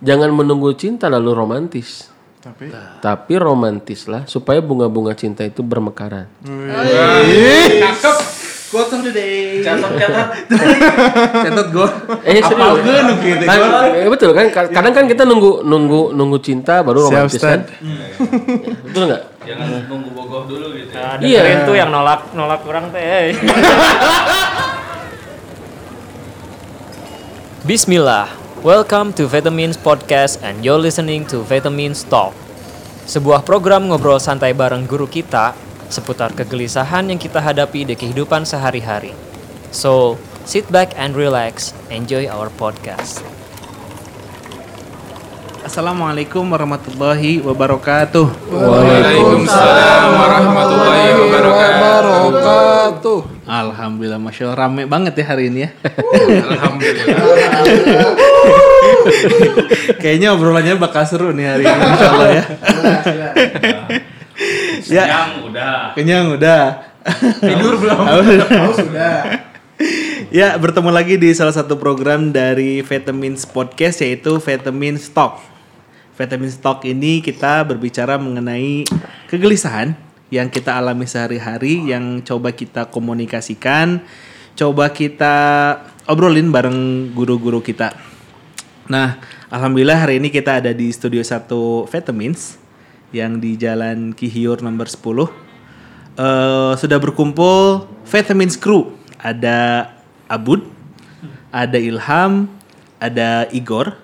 Jangan menunggu cinta lalu romantis. Tapi Tapi romantislah supaya bunga-bunga cinta itu bermekaran. Quote of the day. Catat catat. Catat gue. Eh serius. gue nu gitu. Kan, eh, betul kan? Ka- Kadang kan kita nunggu nunggu nunggu cinta baru romantis kan? Ustad. Betul nggak? Jangan nunggu bogoh dulu gitu. Nah, Iya. tuh yang nolak nolak kurang teh. Bismillah. Welcome to Vitamins Podcast and you're listening to Vitamins Talk. Sebuah program ngobrol santai bareng guru kita seputar kegelisahan yang kita hadapi di kehidupan sehari-hari. So, sit back and relax. Enjoy our podcast. Assalamualaikum warahmatullahi wabarakatuh. Waalaikumsalam warahmatullahi wabarakatuh. Alhamdulillah, masya Allah rame banget ya hari ini ya. Kayaknya obrolannya bakal seru nih hari ini, insya Allah ya. ya, Yang udah. kenyang udah. Tidur belum? sudah. Ya, bertemu lagi di salah satu program dari Vitamins Podcast yaitu Vitamins Talk. Vitamins Talk ini kita berbicara mengenai kegelisahan yang kita alami sehari-hari yang coba kita komunikasikan, coba kita obrolin bareng guru-guru kita. Nah, alhamdulillah hari ini kita ada di studio 1 Vitamins yang di Jalan Kihiur nomor 10. Eh sudah berkumpul Vitamins Crew. Ada Abud, ada Ilham, ada Igor,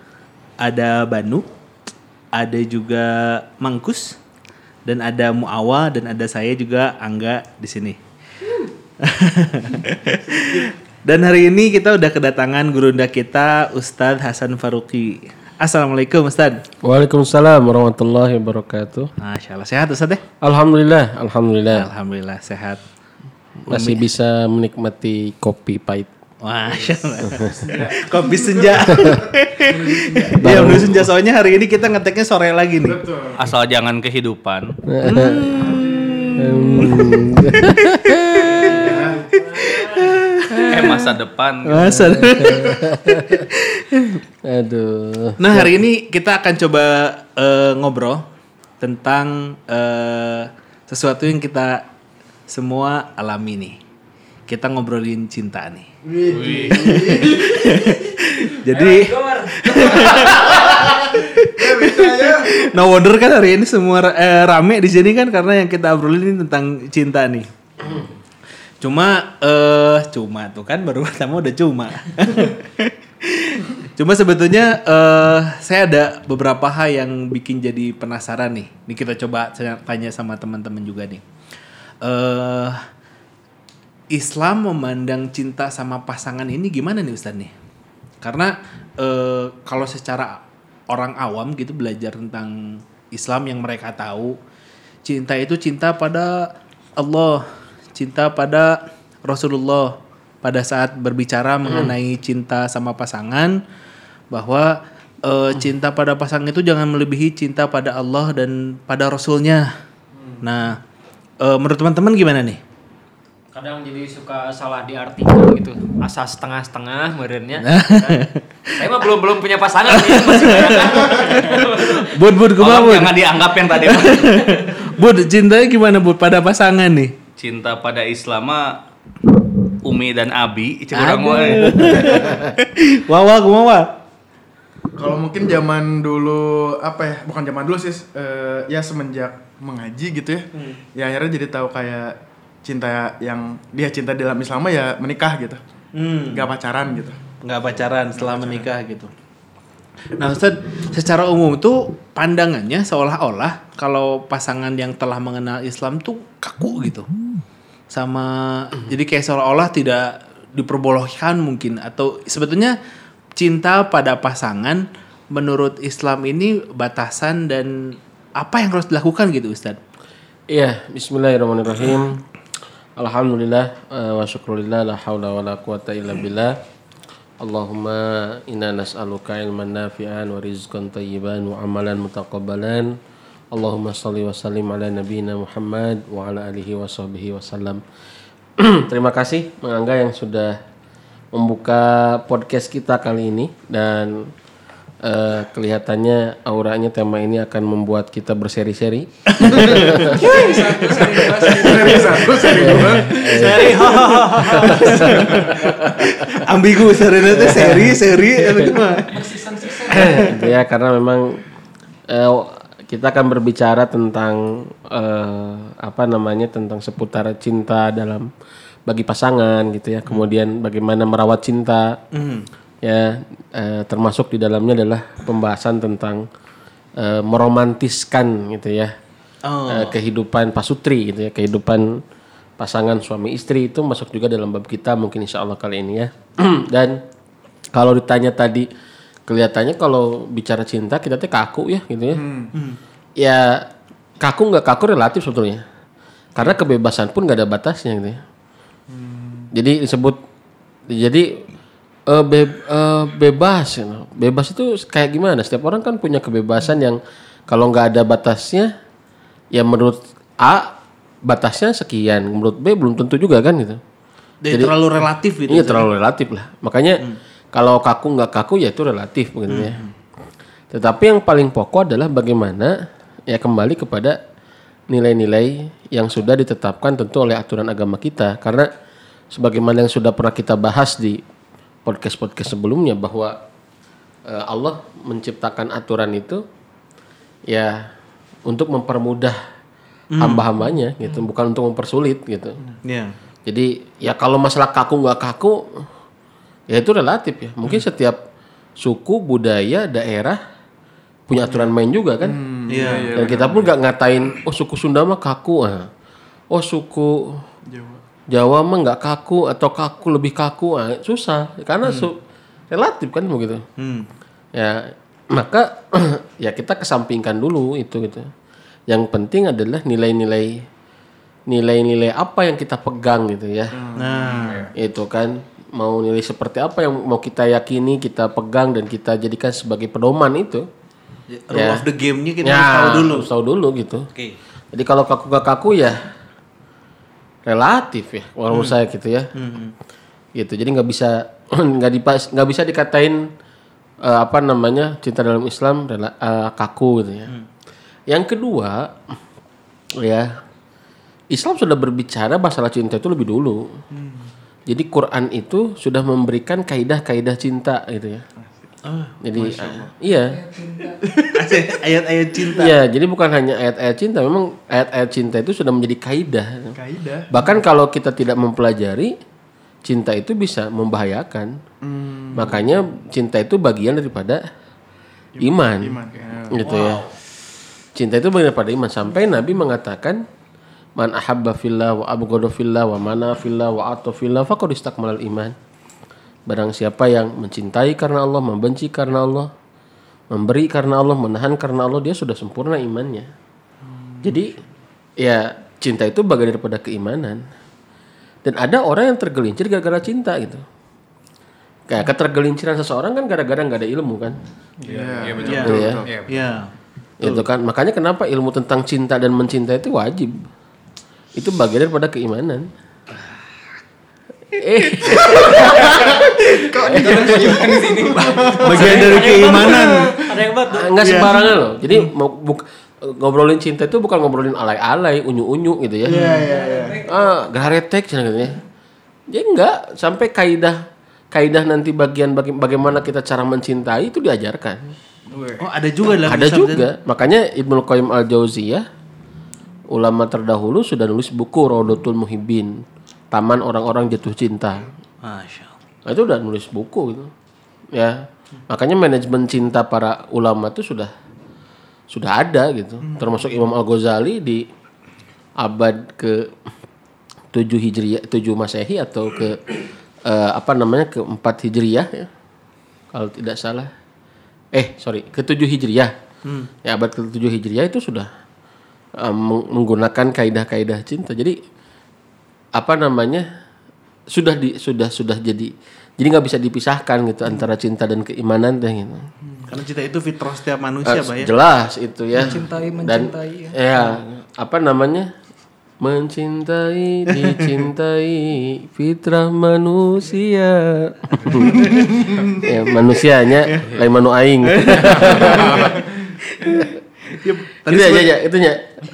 ada Banu, ada juga Mangkus, dan ada Muawa dan ada saya juga Angga di sini. dan hari ini kita udah kedatangan gurunda kita Ustadz Hasan Faruqi. Assalamualaikum Ustadz. Waalaikumsalam warahmatullahi wabarakatuh. Masya Allah sehat Ustadz ya? Alhamdulillah, alhamdulillah Alhamdulillah sehat. masih bisa menikmati kopi pahit. Masya Allah. Kopi senja. Iya, udah senja soalnya hari ini kita ngeteknya sore lagi nih. Asal jangan kehidupan. eh masa depan. gitu. Masa. Aduh. Nah hari ini kita akan coba eh, ngobrol tentang eh, sesuatu yang kita semua alami nih. Kita ngobrolin cinta nih. Jadi no wonder kan hari ini semua eh, rame di sini kan karena yang kita obrolin ini tentang cinta nih. Cuma eh cuma tuh kan baru pertama udah cuma. Cuma sebetulnya eh saya ada beberapa hal yang bikin jadi penasaran nih. Nih kita coba tanya sama teman-teman juga nih. Eh Islam memandang cinta sama pasangan ini gimana nih Ustaz nih? Karena eh kalau secara orang awam gitu belajar tentang Islam yang mereka tahu, cinta itu cinta pada Allah, cinta pada Rasulullah pada saat berbicara mengenai cinta sama pasangan bahwa eh, cinta pada pasangan itu jangan melebihi cinta pada Allah dan pada Rasulnya. Nah, eh, menurut teman-teman gimana nih? Kadang jadi suka salah diartikan gitu. Asa setengah-setengah merenya. Saya mah belum belum punya pasangan nih, masih banyak. Bud, bud, Tolong bud? jangan dianggap yang tadi mah. Bud, cintanya gimana bud pada pasangan nih? Cinta pada Islam mah Umi dan Abi cek urang mah. Wawa, kumaha? kalau mungkin zaman dulu apa ya? Bukan zaman dulu sih. eh, ya semenjak mengaji gitu ya. Ya akhirnya jadi tahu kayak cinta yang dia cinta dalam Islam mah ya menikah gitu. Hmm. Gak pacaran gitu. nggak pacaran setelah menikah gitu. Nah Ustaz, secara umum tuh pandangannya seolah-olah kalau pasangan yang telah mengenal Islam tuh kaku gitu. Sama jadi kayak seolah-olah tidak diperbolehkan mungkin atau sebetulnya cinta pada pasangan menurut Islam ini batasan dan apa yang harus dilakukan gitu Ustaz? Iya, bismillahirrahmanirrahim. Alhamdulillah eh, wa syukrulillah la haula wa la quwata illa billah. Allahumma inna nas'aluka ilman nafi'an wa rizqan tayyiban wa amalan mutaqabbalan. Allahumma salli wa sallim ala nabiyyina Muhammad wa ala alihi wa sahbihi wasallam. Terima kasih Mang Angga yang sudah membuka podcast kita kali ini dan eh, kelihatannya auranya tema ini akan membuat kita berseri-seri. Seri satu, seri dua. Seri Ambigu sarena teh seri seri gitu ya karena memang eh, kita akan berbicara tentang eh, apa namanya tentang seputar cinta dalam bagi pasangan gitu ya kemudian bagaimana merawat cinta ya eh, termasuk di dalamnya adalah pembahasan tentang eh, meromantiskan gitu ya. Oh. eh, kehidupan pasutri gitu ya kehidupan pasangan suami istri itu masuk juga dalam bab kita mungkin insya Allah kali ini ya. Dan kalau ditanya tadi kelihatannya kalau bicara cinta kita teh kaku ya gitu ya. Ya kaku nggak kaku relatif sebetulnya. Karena kebebasan pun nggak ada batasnya gitu ya. Jadi disebut jadi eh, be- eh, bebas gitu. bebas itu kayak gimana setiap orang kan punya kebebasan yang kalau nggak ada batasnya ya menurut A batasnya sekian menurut B belum tentu juga kan gitu Jadi terlalu relatif gitu. Iya terlalu relatif lah. Makanya kalau kaku nggak kaku ya itu relatif begitu ya. Tetapi yang paling pokok adalah bagaimana ya kembali kepada nilai-nilai yang sudah ditetapkan tentu oleh aturan agama kita. Karena sebagaimana yang sudah pernah kita bahas di podcast-podcast sebelumnya bahwa eh, Allah menciptakan aturan itu ya untuk mempermudah hamba-hambanya gitu, bukan untuk mempersulit gitu. Iya. Jadi ya kalau masalah kaku nggak kaku, ya itu relatif ya. Mungkin setiap suku, budaya, daerah punya aturan main juga kan. Iya. Dan kita pun nggak ngatain, oh suku Sunda mah kaku, ah. oh suku Jawa, mah nggak kaku atau kaku lebih kaku, ah. susah karena su- relatif kan begitu. Hmm. Ya maka ya kita kesampingkan dulu itu gitu. Yang penting adalah nilai-nilai nilai-nilai apa yang kita pegang gitu ya. Nah, Itu kan mau nilai seperti apa yang mau kita yakini, kita pegang dan kita jadikan sebagai pedoman itu. rule of the game-nya kita ya, harus tahu dulu. harus tahu dulu gitu. Oke. Jadi kalau kaku gak kaku ya relatif ya, kalau menurut saya gitu ya. Gitu. Jadi nggak bisa nggak dipas nggak bisa dikatain eh, apa namanya cinta dalam Islam rela- eh, kaku gitu ya. Yang kedua ya Islam sudah berbicara masalah cinta itu lebih dulu. Jadi Quran itu sudah memberikan kaidah-kaidah cinta gitu ya. Jadi ah, iya. Ayat-ayat cinta. Iya, jadi bukan hanya ayat-ayat cinta, memang ayat-ayat cinta itu sudah menjadi kaidah. Kaidah. Bahkan kalau kita tidak mempelajari, cinta itu bisa membahayakan. Makanya cinta itu bagian daripada iman. Iman. Gitu ya. Cinta itu bagian daripada iman sampai Nabi mengatakan man ahabba fillah wa abghadu fillah wa mana fillah wa ata fillah faqad istakmalal iman. Barang siapa yang mencintai karena Allah, membenci karena Allah, memberi karena Allah, menahan karena Allah, dia sudah sempurna imannya. Jadi ya cinta itu bagian daripada keimanan. Dan ada orang yang tergelincir gara-gara cinta gitu. Kayak ketergelinciran seseorang kan gara-gara nggak ada ilmu kan. Iya, betul. Gitu ya. Iya. Itu kan makanya kenapa ilmu tentang cinta dan mencinta itu wajib. Itu bagian daripada keimanan. Eh, Bagian dari keimanan. Ada yang batu. enggak sembarangan loh. Jadi mau buk- ngobrolin cinta itu bukan ngobrolin alay-alay, unyu-unyu gitu ya. Iya, iya, iya. Ah, garetek cina gitu ya. Jadi enggak sampai kaidah kaidah nanti bagian baga- bagaimana kita cara mencintai itu diajarkan. Oh, ada juga dalam Ada juga. Makanya Ibnu Qayyim Al-Jauziyah ulama terdahulu sudah nulis buku Raudatul Muhibbin, Taman Orang-orang Jatuh Cinta. Masya Allah. Nah, itu udah nulis buku gitu. Ya. Makanya manajemen cinta para ulama itu sudah sudah ada gitu. Termasuk Imam Al-Ghazali di abad ke 7 Hijriah, 7 Masehi atau ke eh, apa namanya? ke 4 Hijriah ya. Kalau tidak salah. Eh, sorry, ke 7 Hijriah. Ya abad ke 7 Hijriah itu sudah meng- menggunakan kaidah-kaidah cinta. Jadi apa namanya? sudah di sudah sudah jadi jadi nggak bisa dipisahkan gitu antara cinta dan keimanan deh gitu. Karena cinta itu fitrah setiap manusia, Eh, Pak ya. jelas itu ya Mencintai, dan mencintai, ya apa namanya Mencintai, dicintai, fitrah manusia. ya, manusianya lain manu aing. Tadi Itu aja sebelum- ya, itunya.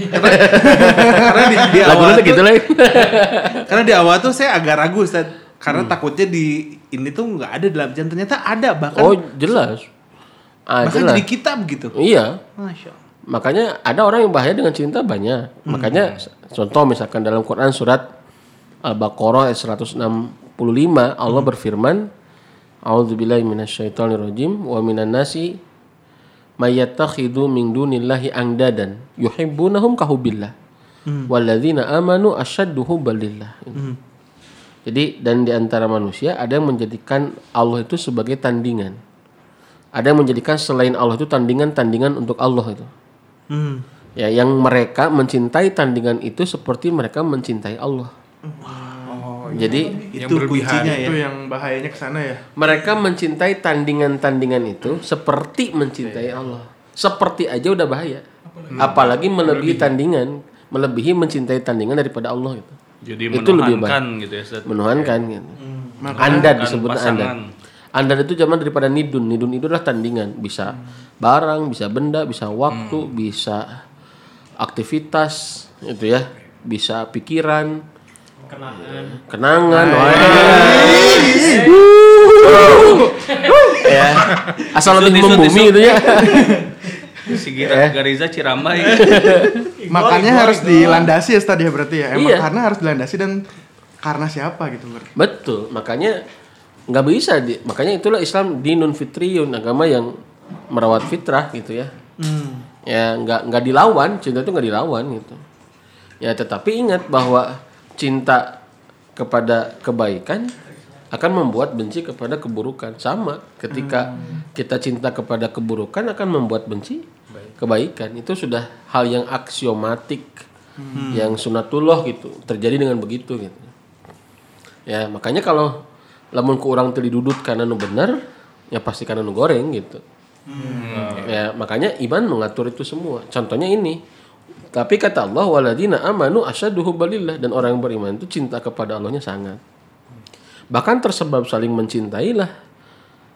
karena di, di Lagu awal tuh gitu tuh, lah. karena di awal tuh saya agak ragu Ustaz. Karena takutnya di ini tuh nggak ada dalam Quran ternyata ada bahkan Oh, jelas. Ah, bahkan jelas. jadi kitab gitu. Iya. Masya Allah. Makanya ada orang yang bahaya dengan cinta banyak. Makanya contoh misalkan dalam Quran surat Al-Baqarah ayat 165 Allah berfirman A'udzubillahi minasyaitonirrajim wa minan nasi mayattakhidhu min dunillahi angdadan yuhibbunahum kahubillah walladzina amanu asyaddu hubbalillah. Jadi dan di antara manusia ada yang menjadikan Allah itu sebagai tandingan. Ada yang menjadikan selain Allah itu tandingan-tandingan untuk Allah itu. Hmm. Ya, yang mereka mencintai tandingan itu seperti mereka mencintai Allah. Jadi Itu kuncinya ya. Itu yang bahayanya ke sana ya. mereka mencintai tandingan-tandingan itu seperti mencintai Allah. Seperti aja udah bahaya. Apalagi melebihi tandingan, melebihi mencintai tandingan daripada Allah gitu. Jadi Itu lebih menuhankan gitu ya Ustaz. Menuhankan gitu. Makanya Andad Bukan disebut andad. Andad itu zaman daripada nidun. Nidun itu adalah tandingan, bisa barang, bisa benda, bisa waktu, bisa aktivitas itu ya, bisa pikiran, kenangan, ya asal lebih Disut, disut, membumi disut. itu ya. Si Gira, Gariza Cirambai. makanya harus dilandasi ya tadi ya berarti ya. Emang Iya. karena harus dilandasi dan karena siapa gitu berarti. betul. Makanya nggak bisa di, makanya itulah Islam dinun fitriyun agama yang merawat fitrah gitu ya. Ya nggak nggak dilawan cinta itu nggak dilawan gitu. Ya tetapi ingat bahwa cinta kepada kebaikan akan membuat benci kepada keburukan. Sama ketika kita cinta kepada keburukan akan membuat benci kebaikan. Itu sudah hal yang aksiomatik yang sunatullah gitu. Terjadi dengan begitu gitu. Ya makanya kalau lamun ku orang karena nu bener ya pasti karena nu goreng gitu. Ya makanya iman mengatur itu semua. Contohnya ini tapi kata Allah waladina amanu asyaddu hubbalillah dan orang yang beriman itu cinta kepada Allahnya sangat. Bahkan tersebab saling mencintai lah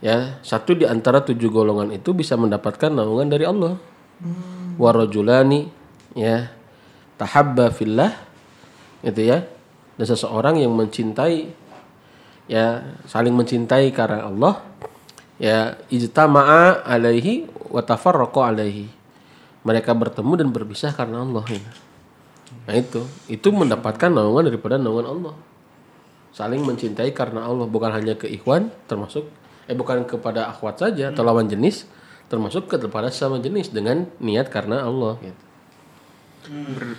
ya. Satu di antara tujuh golongan itu bisa mendapatkan naungan dari Allah. Warajulani ya. Tahabba fillah gitu ya. Dan seseorang yang mencintai ya saling mencintai karena Allah ya ijtama'a alaihi wa tafarraqa alaihi mereka bertemu dan berpisah karena Allah ya. nah itu itu mendapatkan naungan daripada naungan Allah saling mencintai karena Allah bukan hanya ke ikhwan termasuk eh bukan kepada akhwat saja atau lawan jenis termasuk kepada sama jenis dengan niat karena Allah gitu.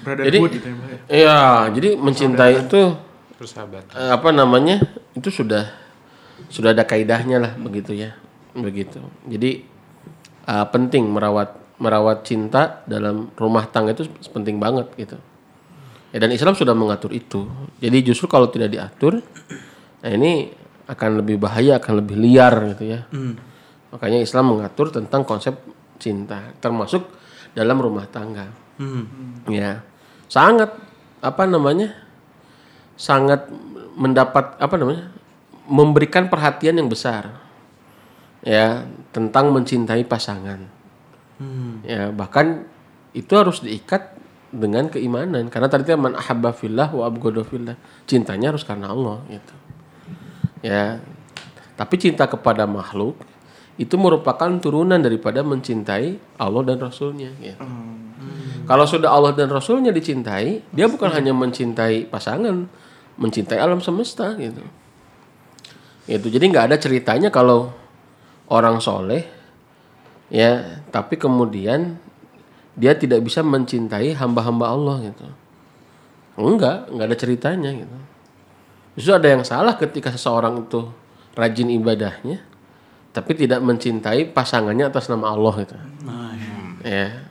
Ber- Jadi gitu ya. Ya. iya, jadi mencintai itu Persahabatan. eh, apa namanya? Itu sudah sudah ada kaidahnya lah begitu ya. Begitu. Jadi eh, penting merawat merawat cinta dalam rumah tangga itu penting banget gitu. Ya, dan Islam sudah mengatur itu. Jadi justru kalau tidak diatur, nah ini akan lebih bahaya, akan lebih liar gitu ya. Makanya Islam mengatur tentang konsep cinta, termasuk dalam rumah tangga. Ya, sangat apa namanya? Sangat mendapat apa namanya? Memberikan perhatian yang besar. Ya, tentang mencintai pasangan. Ya, bahkan itu harus diikat dengan keimanan karena tadi man ahabba fillah wa abghada fillah. Cintanya harus karena Allah gitu. Ya. Tapi cinta kepada makhluk itu merupakan turunan daripada mencintai Allah dan Rasulnya. Gitu. Kalau sudah Allah dan Rasulnya dicintai, dia bukan hanya mencintai pasangan, mencintai alam semesta gitu. Itu jadi nggak ada ceritanya kalau orang soleh ya, tapi kemudian dia tidak bisa mencintai hamba-hamba Allah gitu. Enggak, enggak ada ceritanya gitu. Justru ada yang salah ketika seseorang itu rajin ibadahnya, tapi tidak mencintai pasangannya atas nama Allah gitu. Ya.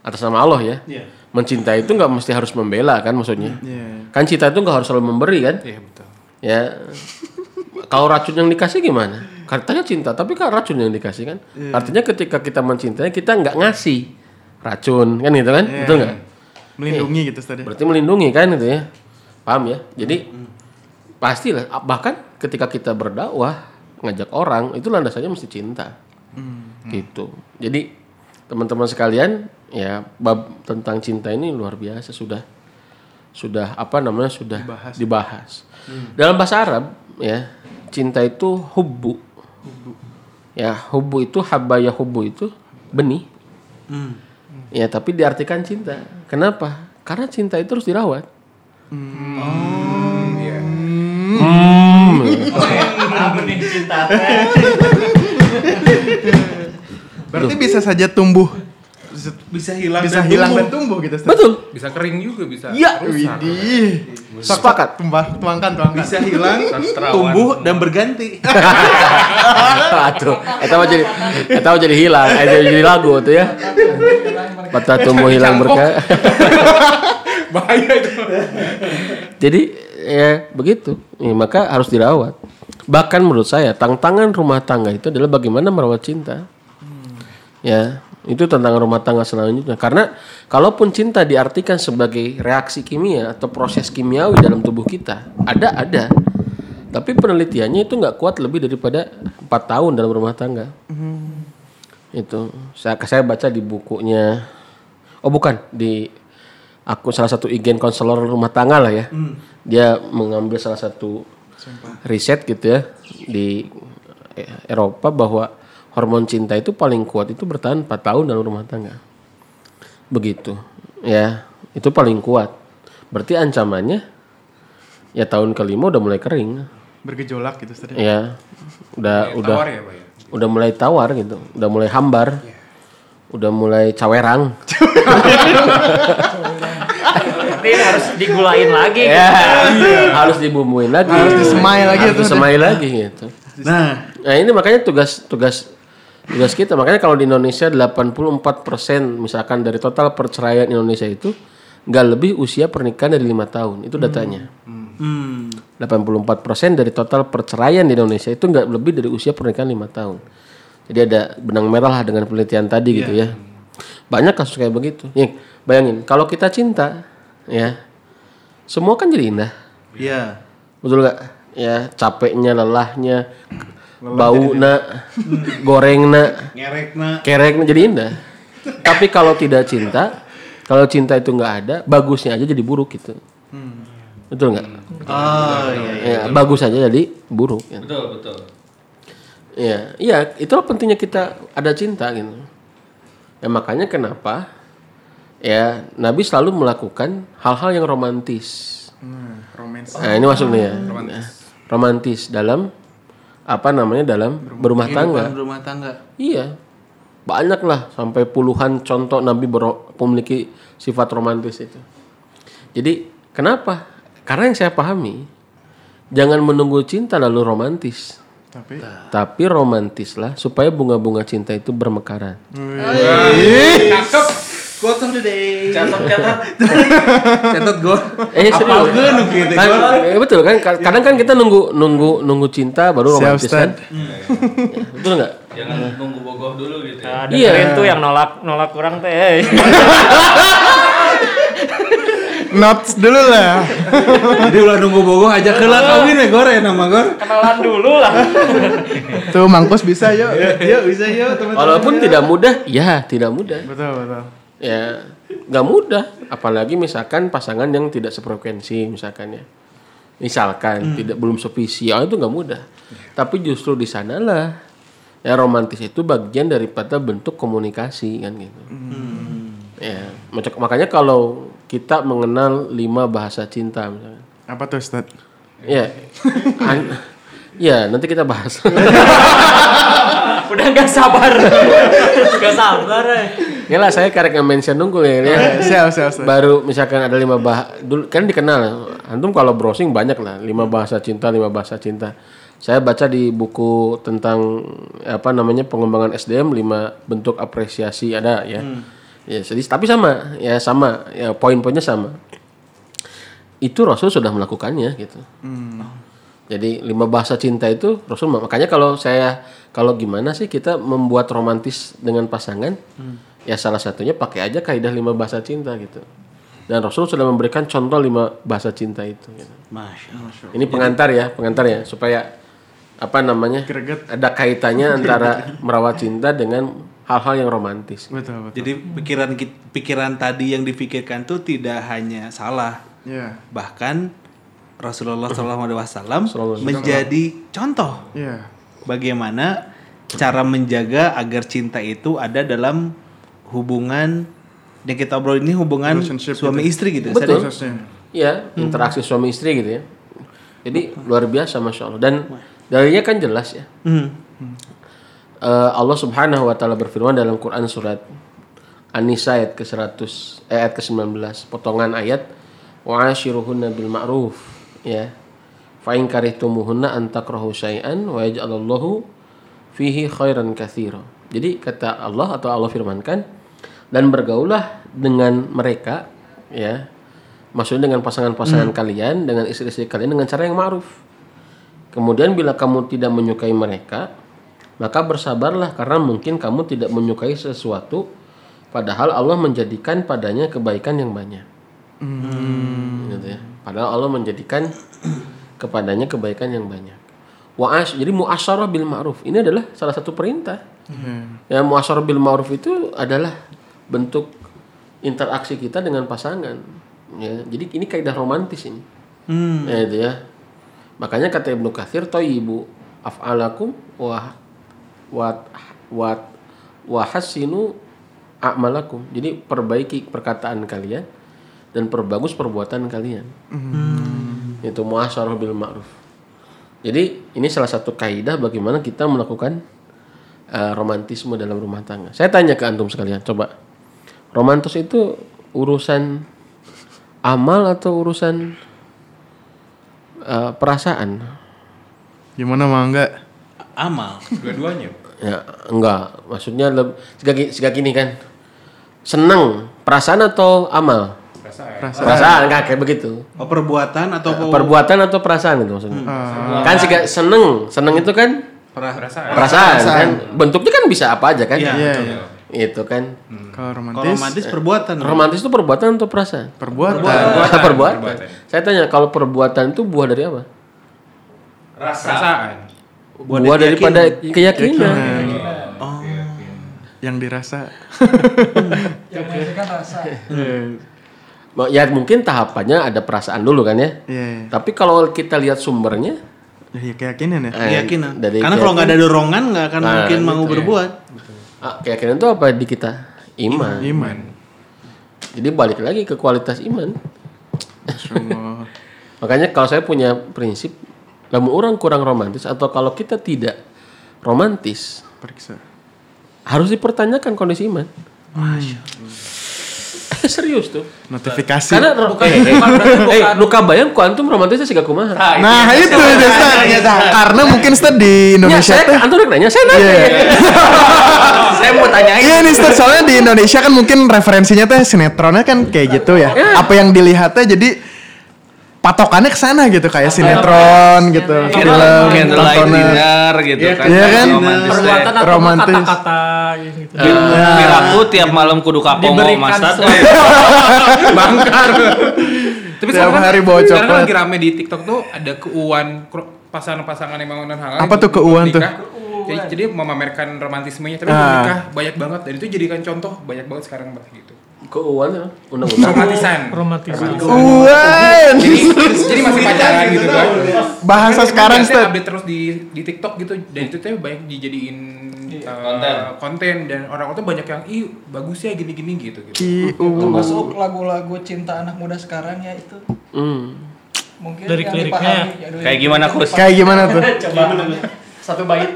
Atas nama Allah ya. Mencintai itu nggak mesti harus membela kan maksudnya. Iya. Kan cinta itu nggak harus selalu memberi kan. Iya betul. Ya. Kalau racun yang dikasih gimana? Katanya cinta, tapi kan racun yang dikasih kan. Artinya ketika kita mencintai kita nggak ngasih racun kan gitu kan? Betul nggak? Melindungi gitu Ustaz ya. berarti melindungi kan gitu ya? Paham ya? Jadi pastilah bahkan ketika kita berdakwah ngajak orang itu landasannya mesti cinta. Gitu. Jadi teman-teman sekalian ya bab tentang cinta ini luar biasa sudah sudah apa namanya sudah dibahas, dalam bahasa Arab ya cinta itu hubbu ya hubbu itu habaya hubbu itu benih Ya, tapi diartikan cinta. Kenapa? Karena cinta itu harus dirawat. Berarti bisa saja tumbuh Bisa hilang bisa dan hilang tumbuh. dan tumbuh gitu Ustaz. Betul. Bisa kering juga bisa. Ya. Widih. Sepakat. Tumbang, tuangkan, tuangkan. Bisa hilang, tumbuh dan berganti. Aduh, eta mah jadi eta mah jadi hilang, eta jadi lagu tuh ya. Patah tumbuh hilang berkah. Bahaya itu. Jadi ya begitu. Ya, maka harus dirawat. Bahkan menurut saya tantangan rumah tangga itu adalah bagaimana merawat cinta. Ya, itu tantangan rumah tangga selanjutnya. Karena kalaupun cinta diartikan sebagai reaksi kimia atau proses kimiawi dalam tubuh kita, ada ada. Tapi penelitiannya itu nggak kuat lebih daripada empat tahun dalam rumah tangga. Itu saya saya baca di bukunya. Oh bukan di aku salah satu igen konselor rumah tangga lah ya. Dia mengambil salah satu riset gitu ya di Eropa bahwa hormon cinta itu paling kuat itu bertahan 4 tahun dalam rumah tangga. Begitu. Ya, itu paling kuat. Berarti ancamannya ya tahun kelima udah mulai kering. Bergejolak gitu Ustaz. Ya. Udah udah Tawar ya, Pak ya. udah mulai tawar gitu, udah mulai hambar. Udah mulai cawerang. Ini harus digulain lagi. Ya, harus dibumbuin lagi. Harus disemai lagi Harus tuh. disemai lagi gitu. Nah, Nah, ini makanya tugas tugas tugas kita. Makanya kalau di Indonesia 84% misalkan dari total perceraian Indonesia itu nggak lebih usia pernikahan dari lima tahun. Itu datanya. hmm, 84% dari total perceraian di Indonesia itu nggak lebih dari usia pernikahan lima tahun. Jadi ada benang merah lah dengan penelitian tadi gitu ya. Banyak kasus kayak begitu. Nih, bayangin kalau kita cinta, ya semua kan jadi indah. ya. Betul nggak? Ya capeknya, lelahnya, bau na, goreng na, Ngerek nah. kerek jadi indah. Tapi kalau tidak cinta, kalau cinta itu nggak ada, bagusnya aja jadi buruk gitu. Betul nggak? Oh iya. iya. Ya, bagus aja jadi buruk. Ya. Betul, betul. Iya, iya, itulah pentingnya kita ada cinta gitu. Ya makanya kenapa ya Nabi selalu melakukan hal-hal yang romantis. Nah, romance. Nah, ini maksudnya ya. Romantis. dalam apa namanya dalam berumah tangga. Kehidupan rumah tangga. Iya. Banyak lah sampai puluhan contoh Nabi bero- memiliki sifat romantis itu. Jadi kenapa? Karena yang saya pahami jangan menunggu cinta lalu romantis. Tapi Tapi romantislah supaya bunga-bunga cinta itu bermekaran. Quote of the day. Catat, catat. Catat gue. Eh serius. Apalkeun nu kitu, Kan, eh, betul kan? Ka- Kadang kan kita nunggu nunggu nunggu cinta baru Siap, romantis kan? Ustaz. betul nggak? Jangan nunggu bogoh dulu gitu Nah, ya. Iya. tuh yang nolak nolak kurang teh. notes dulu lah. Jadi ulah nunggu bogoh aja ke lah kawin ya gore nama gor. Kenalan dulu lah. Tuh Mangkos bisa yuk. Yuk bisa yuk teman-teman. Walaupun tidak mudah, ya tidak mudah. Betul betul. Ya nggak mudah. Apalagi misalkan pasangan yang tidak sefrekuensi misalkan ya. Misalkan tidak belum sevisi, oh, itu nggak mudah. Tapi justru di sanalah ya romantis itu bagian daripada bentuk komunikasi kan gitu. Ya, maca- makanya kalau kita mengenal lima bahasa cinta misalkan. Apa tuh Ustaz? Ya. An- ya, nanti kita bahas. Udah nggak sabar. Nggak sabar. eh. Ya lah saya karek mention nunggu ya. ya. Siap siap Ustaz. Baru misalkan ada lima bahasa dulu kan dikenal. Antum kalau browsing banyak lah, lima bahasa cinta, lima bahasa cinta. Saya baca di buku tentang apa namanya pengembangan SDM lima bentuk apresiasi ada ya. Ya, jadi tapi sama, ya sama, ya poin-poinnya sama. Itu Rasul sudah melakukannya gitu. Jadi lima bahasa cinta itu Rasul makanya kalau saya kalau gimana sih kita membuat romantis dengan pasangan ya salah satunya pakai aja kaidah lima bahasa cinta gitu. Dan Rasul sudah memberikan contoh lima bahasa cinta itu. gitu. Masya Allah. Ini pengantar ya, pengantar ya, supaya apa namanya? Greget. Ada kaitannya antara merawat cinta dengan hal-hal yang romantis. Betul, betul. Jadi pikiran pikiran tadi yang dipikirkan tuh tidak hanya salah, Iya. bahkan Rasulullah SAW Sallallahu alaihi menjadi contoh Iya. bagaimana cara menjaga agar cinta itu ada dalam hubungan yang kita obrol ini hubungan suami gitu. istri gitu. Betul. Sadar? Prosesnya. Iya, interaksi suami istri gitu ya. Jadi luar biasa masya Allah. Dan dalilnya kan jelas ya. Hmm. Eh, Allah Subhanahu wa taala berfirman dalam Quran surat An-Nisa ayat ke-100 eh, ayat ke-19 potongan ayat wa ashiruhunna bil ma'ruf ya. Fa in karihtumuhunna an takrahu syai'an wa yaj'alallahu fihi khairan katsira. Jadi kata Allah atau Allah firmankan dan bergaulah dengan mereka ya. Maksudnya dengan pasangan-pasangan kalian, dengan istri-istri kalian dengan cara yang ma'ruf. Kemudian bila kamu tidak menyukai mereka, maka bersabarlah karena mungkin kamu tidak menyukai sesuatu padahal Allah menjadikan padanya kebaikan yang banyak. Gitu ya. Padahal Allah menjadikan kepadanya kebaikan yang banyak. Wa'as jadi muasyarah bil ma'ruf ini adalah salah satu perintah. Ya muasyarah bil ma'ruf itu adalah bentuk interaksi kita dengan pasangan. Ya, jadi ini kaidah romantis ini. Hmm. Ya, itu ya. Makanya kata Ibnu Katsir ibu af'alakum wa wat wat wa hasinu a'malakum. Jadi perbaiki perkataan kalian dan perbagus perbuatan kalian. Itu muasyarah bil ma'ruf. Jadi ini salah satu kaidah bagaimana kita melakukan eh, romantisme dalam rumah tangga. Saya tanya ke antum sekalian, coba. Romantis itu urusan amal atau urusan eh, perasaan? Gimana mah enggak? Amal. Dua-duanya. Ya, enggak. Maksudnya lebih segak gini kan. Senang, perasaan atau amal? Perasaan. Perasaan enggak kayak begitu. Oh, perbuatan atau pe- Perbuatan atau perasaan itu maksudnya. Kan sih seneng, seneng itu kan Perasaan. perasaan, kan. Bentuknya kan bisa apa aja kan? Iya. Iya, iya. Itu kan. Kalau Kalau romantis, romantis perbuatan. Romantis itu perbuatan atau perasaan? perbuatan. Perbuatan. Perbuatan. Saya tanya kalau perbuatan itu buah dari apa? Perasaan. Buah, Buah dari daripada keyakinan. Oh. Yang dirasa. Mau- Ya mungkin tahapannya ada perasaan dulu kan ya. Iya, iya. Tapi kalau kita lihat sumbernya, Ya, ya keyakinan ya. eh, Keyakinan. dari Karena kalau nggak ada keyakinan- dorongan nggak akan Nah, mungkin gitu mau ya. berbuat. Keyakinan itu apa di kita? Iman. Iman. Jadi balik lagi ke kualitas iman. Semua. Makanya kalau saya punya prinsip, lamun orang kurang romantis atau kalau kita tidak romantis, Periksa. harus dipertanyakan kondisi iman. Serius tuh. Notifikasi. Karena bukan, eh, eh, eh, lu kabayang ku antum romantisnya sih gak kumaha. Nah, itu Desta. Karena mungkin Stan di Ya, Indonesia saya tuh antum nanya, saya nanya. Iya. saya mau tanyain. Iya nih Stan, soalnya di Indonesia kan mungkin referensinya tuh sinetronnya kan kayak gitu ya. Apa yang dilihatnya jadi patokannya ke sana gitu kayak sinetron gitu, film, Candlelight tontonan. dinner gitu kan. Iya kan? Romantis teh. Perbuatan atau Romantis. kata-kata gitu. Bir aku tiap malam kudu kapongo Diberikan Mas Tat. Bangkar. Tapi Tiap sekarang kan- hari bawa sekarang coklat. lagi rame di TikTok tuh ada keuan pasangan-pasangan yang bangunan halal. Apa yang tuh keuan tuh? Jadi, jadi memamerkan romantismenya tapi Ah. belum nikah banyak banget dan itu jadikan contoh banyak banget sekarang Mbak gitu. Keuangan ya, undang-undang. Romantisan. Romantisan. Uan. jadi, jadi masih pacaran gitu kan. Bahasa sekarang Stan. update terus di di TikTok gitu dan itu tuh banyak dijadiin uh, Konten. konten dan orang-orang tuh banyak yang ih bagus ya gini-gini gitu gitu. Termasuk lagu-lagu cinta anak muda sekarang ya itu Hmm. mungkin yang liriknya ya, Kayak gimana, Kus? Kayak gimana tuh? coba satu bait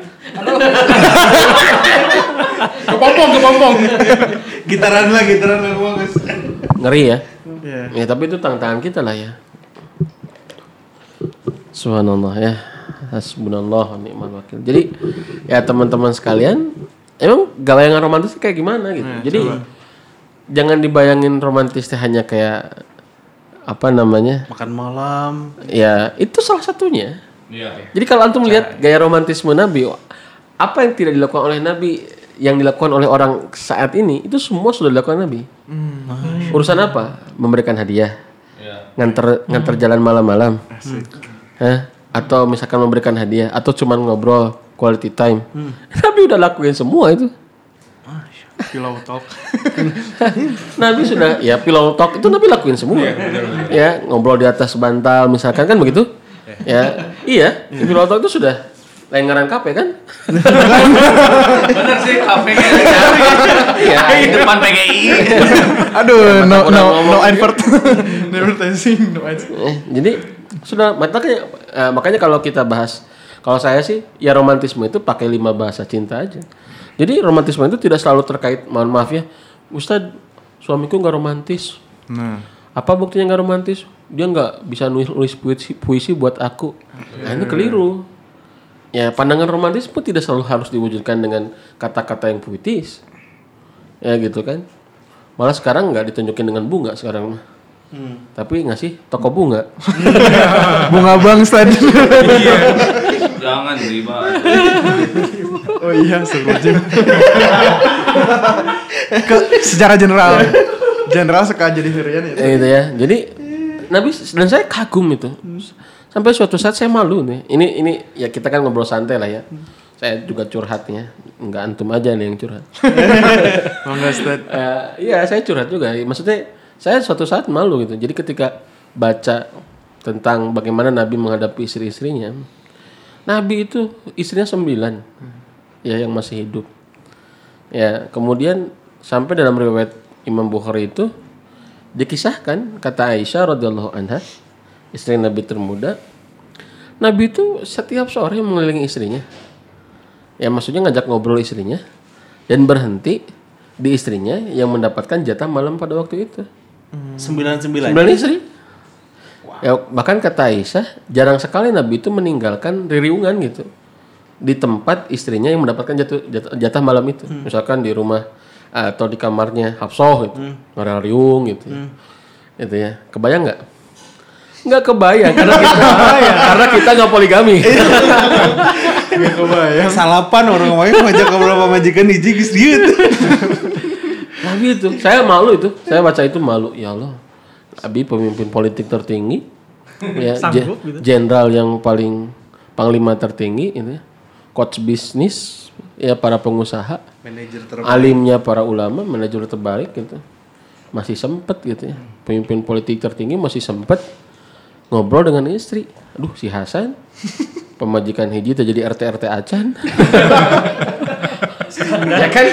Kepompong kepompong. Gitaran lah, gitaran lah bagus. Ngeri ya. Iya. Ya tapi itu tantangan kita lah ya. Subhanallah ya. Hasbunallah wa ni'mal wakil. Jadi ya teman-teman sekalian, emang gawayangan romantis kayak gimana gitu. Jadi jangan dibayangin romantis teh hanya kayak apa namanya? Makan malam. Ya, itu salah satunya. Iya. Jadi kalau antum lihat gaya romantisme Nabi, apa yang tidak dilakukan oleh Nabi yang dilakukan oleh orang saat ini itu semua sudah dilakukan Nabi. Urusan apa? Memberikan hadiah, nganter nganter jalan malam-malam, Hah? atau misalkan memberikan hadiah, atau cuman ngobrol quality time. Nabi udah lakuin semua itu. Pillow talk. Nabi sudah ya pillow talk itu Nabi lakuin semua. ya ngobrol di atas bantal misalkan kan begitu. Ya iya pillow talk itu sudah lain ngaran kafe kan? Bener sih kafe-nya. Iya. Di depan PGI. Aduh, no Udah no ngomong. no advert. advertising, no advert. Eh, jadi sudah makanya eh, makanya kalau kita bahas kalau saya sih ya romantisme itu pakai lima bahasa cinta aja. Jadi romantisme itu tidak selalu terkait mohon maaf ya, Ustadz suamiku nggak romantis. Nah, Apa buktinya nggak romantis? Dia nggak bisa nulis, nulis puisi, puisi buat aku. Nah ini keliru. Ya pandangan romantis pun tidak selalu harus diwujudkan dengan kata-kata yang puitis. Ya gitu kan. Malah sekarang nggak ditunjukin dengan bunga sekarang mah. Tapi ngasih toko bunga. bunga bangsa. Jangan dibahas. oh iya, sebelum Ke secara general. General suka jadi hirian ya. Ya gitu ya. Jadi Nabi dan saya kagum itu. Sampai suatu saat saya malu nih. Ini ini ya kita kan ngobrol santai lah ya. Saya juga curhatnya. Enggak antum aja nih yang curhat. Eh, iya, saya curhat juga. Maksudnya saya suatu saat malu gitu. Jadi ketika baca tentang bagaimana Nabi menghadapi istri-istrinya, Nabi itu istrinya sembilan, ya yang masih hidup. Ya, kemudian sampai dalam riwayat Imam Bukhari itu dikisahkan kata Aisyah radhiyallahu anha, istri Nabi termuda, Nabi itu setiap sore mengelilingi istrinya. Ya maksudnya ngajak ngobrol istrinya dan berhenti di istrinya yang mendapatkan jatah malam pada waktu itu. Sembilan sembilan. Sembilan istri. Ya, bahkan kata Aisyah, jarang sekali Nabi itu meninggalkan ririungan gitu di tempat istrinya yang mendapatkan jatuh, jatah, jatah malam itu. Misalkan di rumah atau di kamarnya Hafsah gitu, ngariung gitu. Itu ya. Kebayang nggak? Nggak kebayang karena kita karena kita nggak poligami. Gak kebayang. Salapan orang ngomongnya ngajak sama majikan hiji geus dieu tuh. Nabi itu, saya malu itu, saya baca itu malu. Ya Allah, Nabi pemimpin politik tertinggi, ya je- jenderal yang paling panglima tertinggi, ini, coach bisnis, ya para pengusaha, Manajer alimnya para ulama, manajer terbalik gitu, masih sempet gitu ya, pemimpin politik tertinggi masih sempet ngobrol dengan istri. Aduh si Hasan, pemajikan hiji terjadi RT RT acan. ya kan?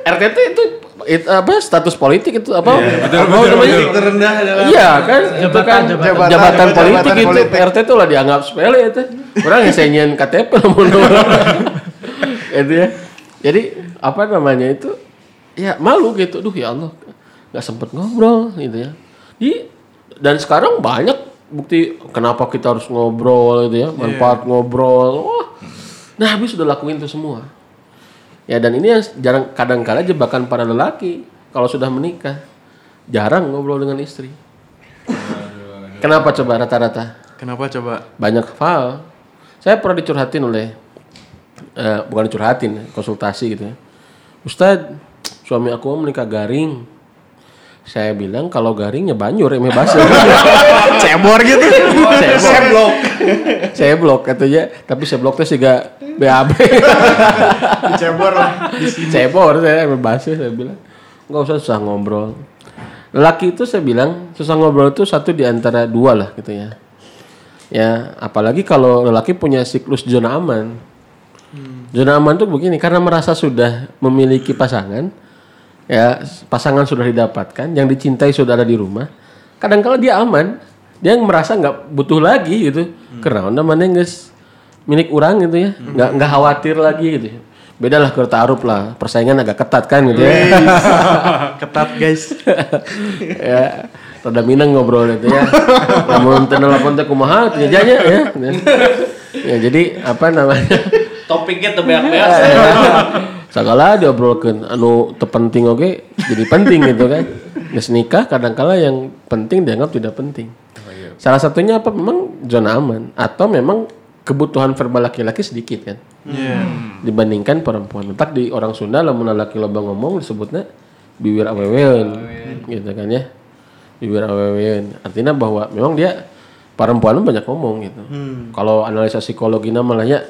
RT itu, itu it- apa status politik itu apa? Apa namanya? terendah adalah iya kan? Itu kan jabatan, jabatan- politik jabatan itu. politik. RT itu lah dianggap sepele itu orang yang saya nyian KTP namun itu ya. Jadi apa namanya itu? Ya malu gitu. Duh ya Allah nggak sempet ngobrol gitu ya. Di dan sekarang banyak bukti kenapa kita harus ngobrol gitu ya manfaat ngobrol. Wah. Nah habis sudah lakuin itu semua. Ya dan ini yang jarang kadang-kala jebakan para lelaki kalau sudah menikah. Jarang ngobrol dengan istri. Kenapa coba rata-rata? Kenapa coba? banyak hal. Saya pernah dicurhatin oleh eh, bukan dicurhatin konsultasi gitu ya. Ustadz suami aku menikah garing saya bilang kalau garingnya banyur emang basa Cebor gitu. saya blok. Saya blok katanya tapi saya bloknya sih gak BAB Cebor lah. cebor saya emang basa saya bilang. Nggak usah susah ngobrol. Laki itu saya bilang susah ngobrol itu satu di antara dua lah gitu ya. Ya apalagi kalau lelaki punya siklus zona aman. Zona aman tuh begini karena merasa sudah memiliki pasangan ya pasangan sudah didapatkan yang dicintai sudah ada di rumah. Kadang kala dia aman. Dia merasa nggak butuh lagi gitu. Karena mana guys. Milik orang gitu ya. Nggak nggak khawatir lagi gitu beda lah ke taruh lah. Persaingan agak ketat kan gitu ya. Ketat guys. ya rada minang ngobrol itu ya. Namun telepon teh kumaha teh ya. Ya jadi apa namanya? Topiknya tuh beak-beak. segala diobrolkeun anu terpenting oke jadi penting gitu kan Geus nikah kadangkala yang penting dianggap tidak penting salah satunya apa memang zona aman atau memang kebutuhan verbal laki-laki sedikit kan Iya. dibandingkan perempuan. Tak di orang Sunda lamun laki loba ngomong disebutnya bibir aweweun gitu kan ya. Bibir aweweun. Artinya bahwa memang dia perempuan banyak ngomong gitu. Kalau analisa psikologinya malahnya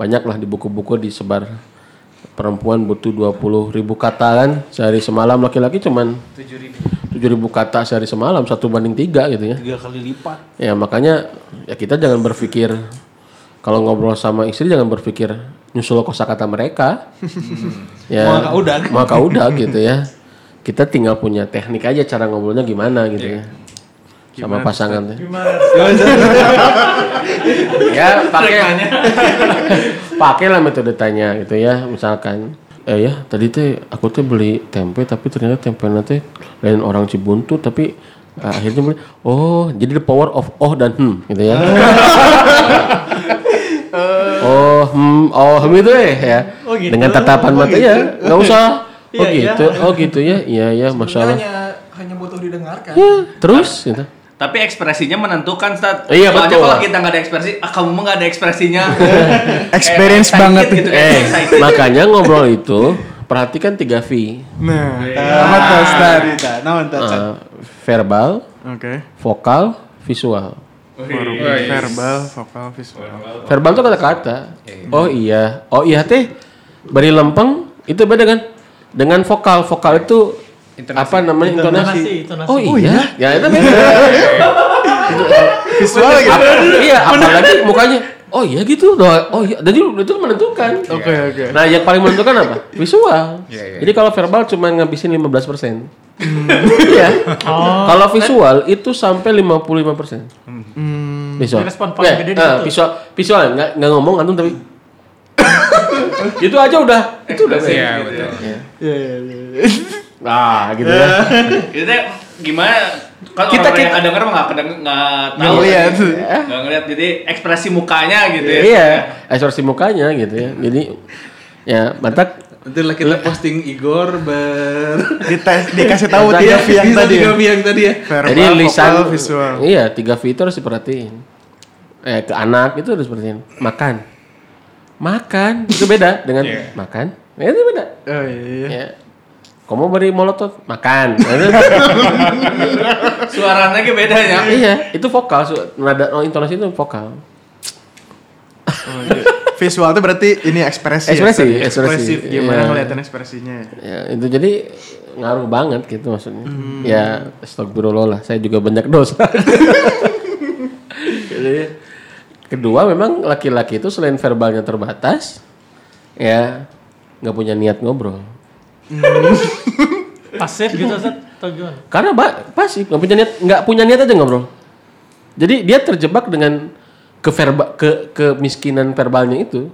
banyak lah di buku-buku disebar perempuan butuh 20 ribu kata kan sehari semalam laki-laki cuman 7 ribu kata sehari semalam satu banding tiga gitu ya Tiga kali lipat. Ya makanya ya kita jangan berpikir kalau ngobrol sama istri jangan berpikir nyusul kosakata mereka. ya Maka udah. Maka udah gitu ya. Kita tinggal punya teknik aja cara ngobrolnya gimana gitu ya. Sama pasangan teh. ya pakai pakailah metode tanya gitu ya misalkan. Eh ya tadi teh aku teh beli tempe tapi ternyata tempe teh lain orang Cibuntu tapi eh, akhirnya beli oh jadi the power of oh dan hmm gitu ya. Oh hmm oh hmm itu ya ya. Dengan tatapan mata ya nggak usah. Oh gitu. Oh gitu ya. Iya ya masalah hanya hanya butuh didengarkan. ya, terus gitu Tapi ekspresinya menentukan Stat. Iya, Soalnya betul. kalau kita nggak ada ekspresi, ah kamu mah nggak ada ekspresinya. Experience banget. gitu kan. Eh, excited. makanya ngobrol itu perhatikan 3 V. Nah, apa tuh Stan? Nah? Eh, verbal, Oke. vokal, visual. Verbal, vokal, visual. Verbal itu kata-kata. Oh iya, oh iya teh beri lempeng itu beda kan dengan vokal. Vokal itu apa namanya intonasi. Intonasi, intonasi. Oh iya, ya itu beda. Visual. Apa- iya, apalagi mukanya. Oh iya gitu, oh iya, jadi itu menentukan. Oke, oke. Nah, yang paling menentukan apa? Visual. Jadi kalau verbal cuma ngabisin 15%. persen. Iya. Kalau visual itu sampai 55%. Visual. Respon paling gede di eh, situ. visual, visual nggak nggak ngomong antum tapi itu aja udah. Itu udah. Iya, betul. Iya, iya, iya. Nah, gitu ya. Itu gimana? Kan Kita- orang kita- yang mah nggak nggak tahu. Nggak lihat. Nggak ngeliat. Jadi ekspresi mukanya gitu ya. Iya, ekspresi mukanya gitu ya. Jadi ya, mantap Nanti lah kita posting Igor ber Dites, dikasih tahu tiga V yang tadi ya. tiga V yang tadi ya. Verbal, Jadi lisan vokal, visual. Iya, tiga V itu harus diperhatiin. Eh ke anak itu harus perhatiin. Makan. Makan itu beda dengan makan. Ya, itu beda. Oh iya, iya. Ya. Kamu beri molotov makan. Suaranya ge beda ya. iya, itu vokal. Su- Nada oh, intonasi itu vokal. Oh, iya. Visual itu berarti ini ekspresi. Ekspresi, ya, ekspresi. Ekspresif. Gimana Iya. ngeliatin ekspresinya? Ya, itu jadi ngaruh banget gitu maksudnya. Ya, astagfirullah lah. Saya juga banyak dosa. jadi kedua memang laki-laki itu selain verbalnya terbatas, ya nggak punya niat ngobrol. Pasif gitu Zat? Atau gimana? Karena ba- pasif nggak punya niat, nggak punya niat aja ngobrol. Jadi dia terjebak dengan ke verba, ke kemiskinan verbalnya itu,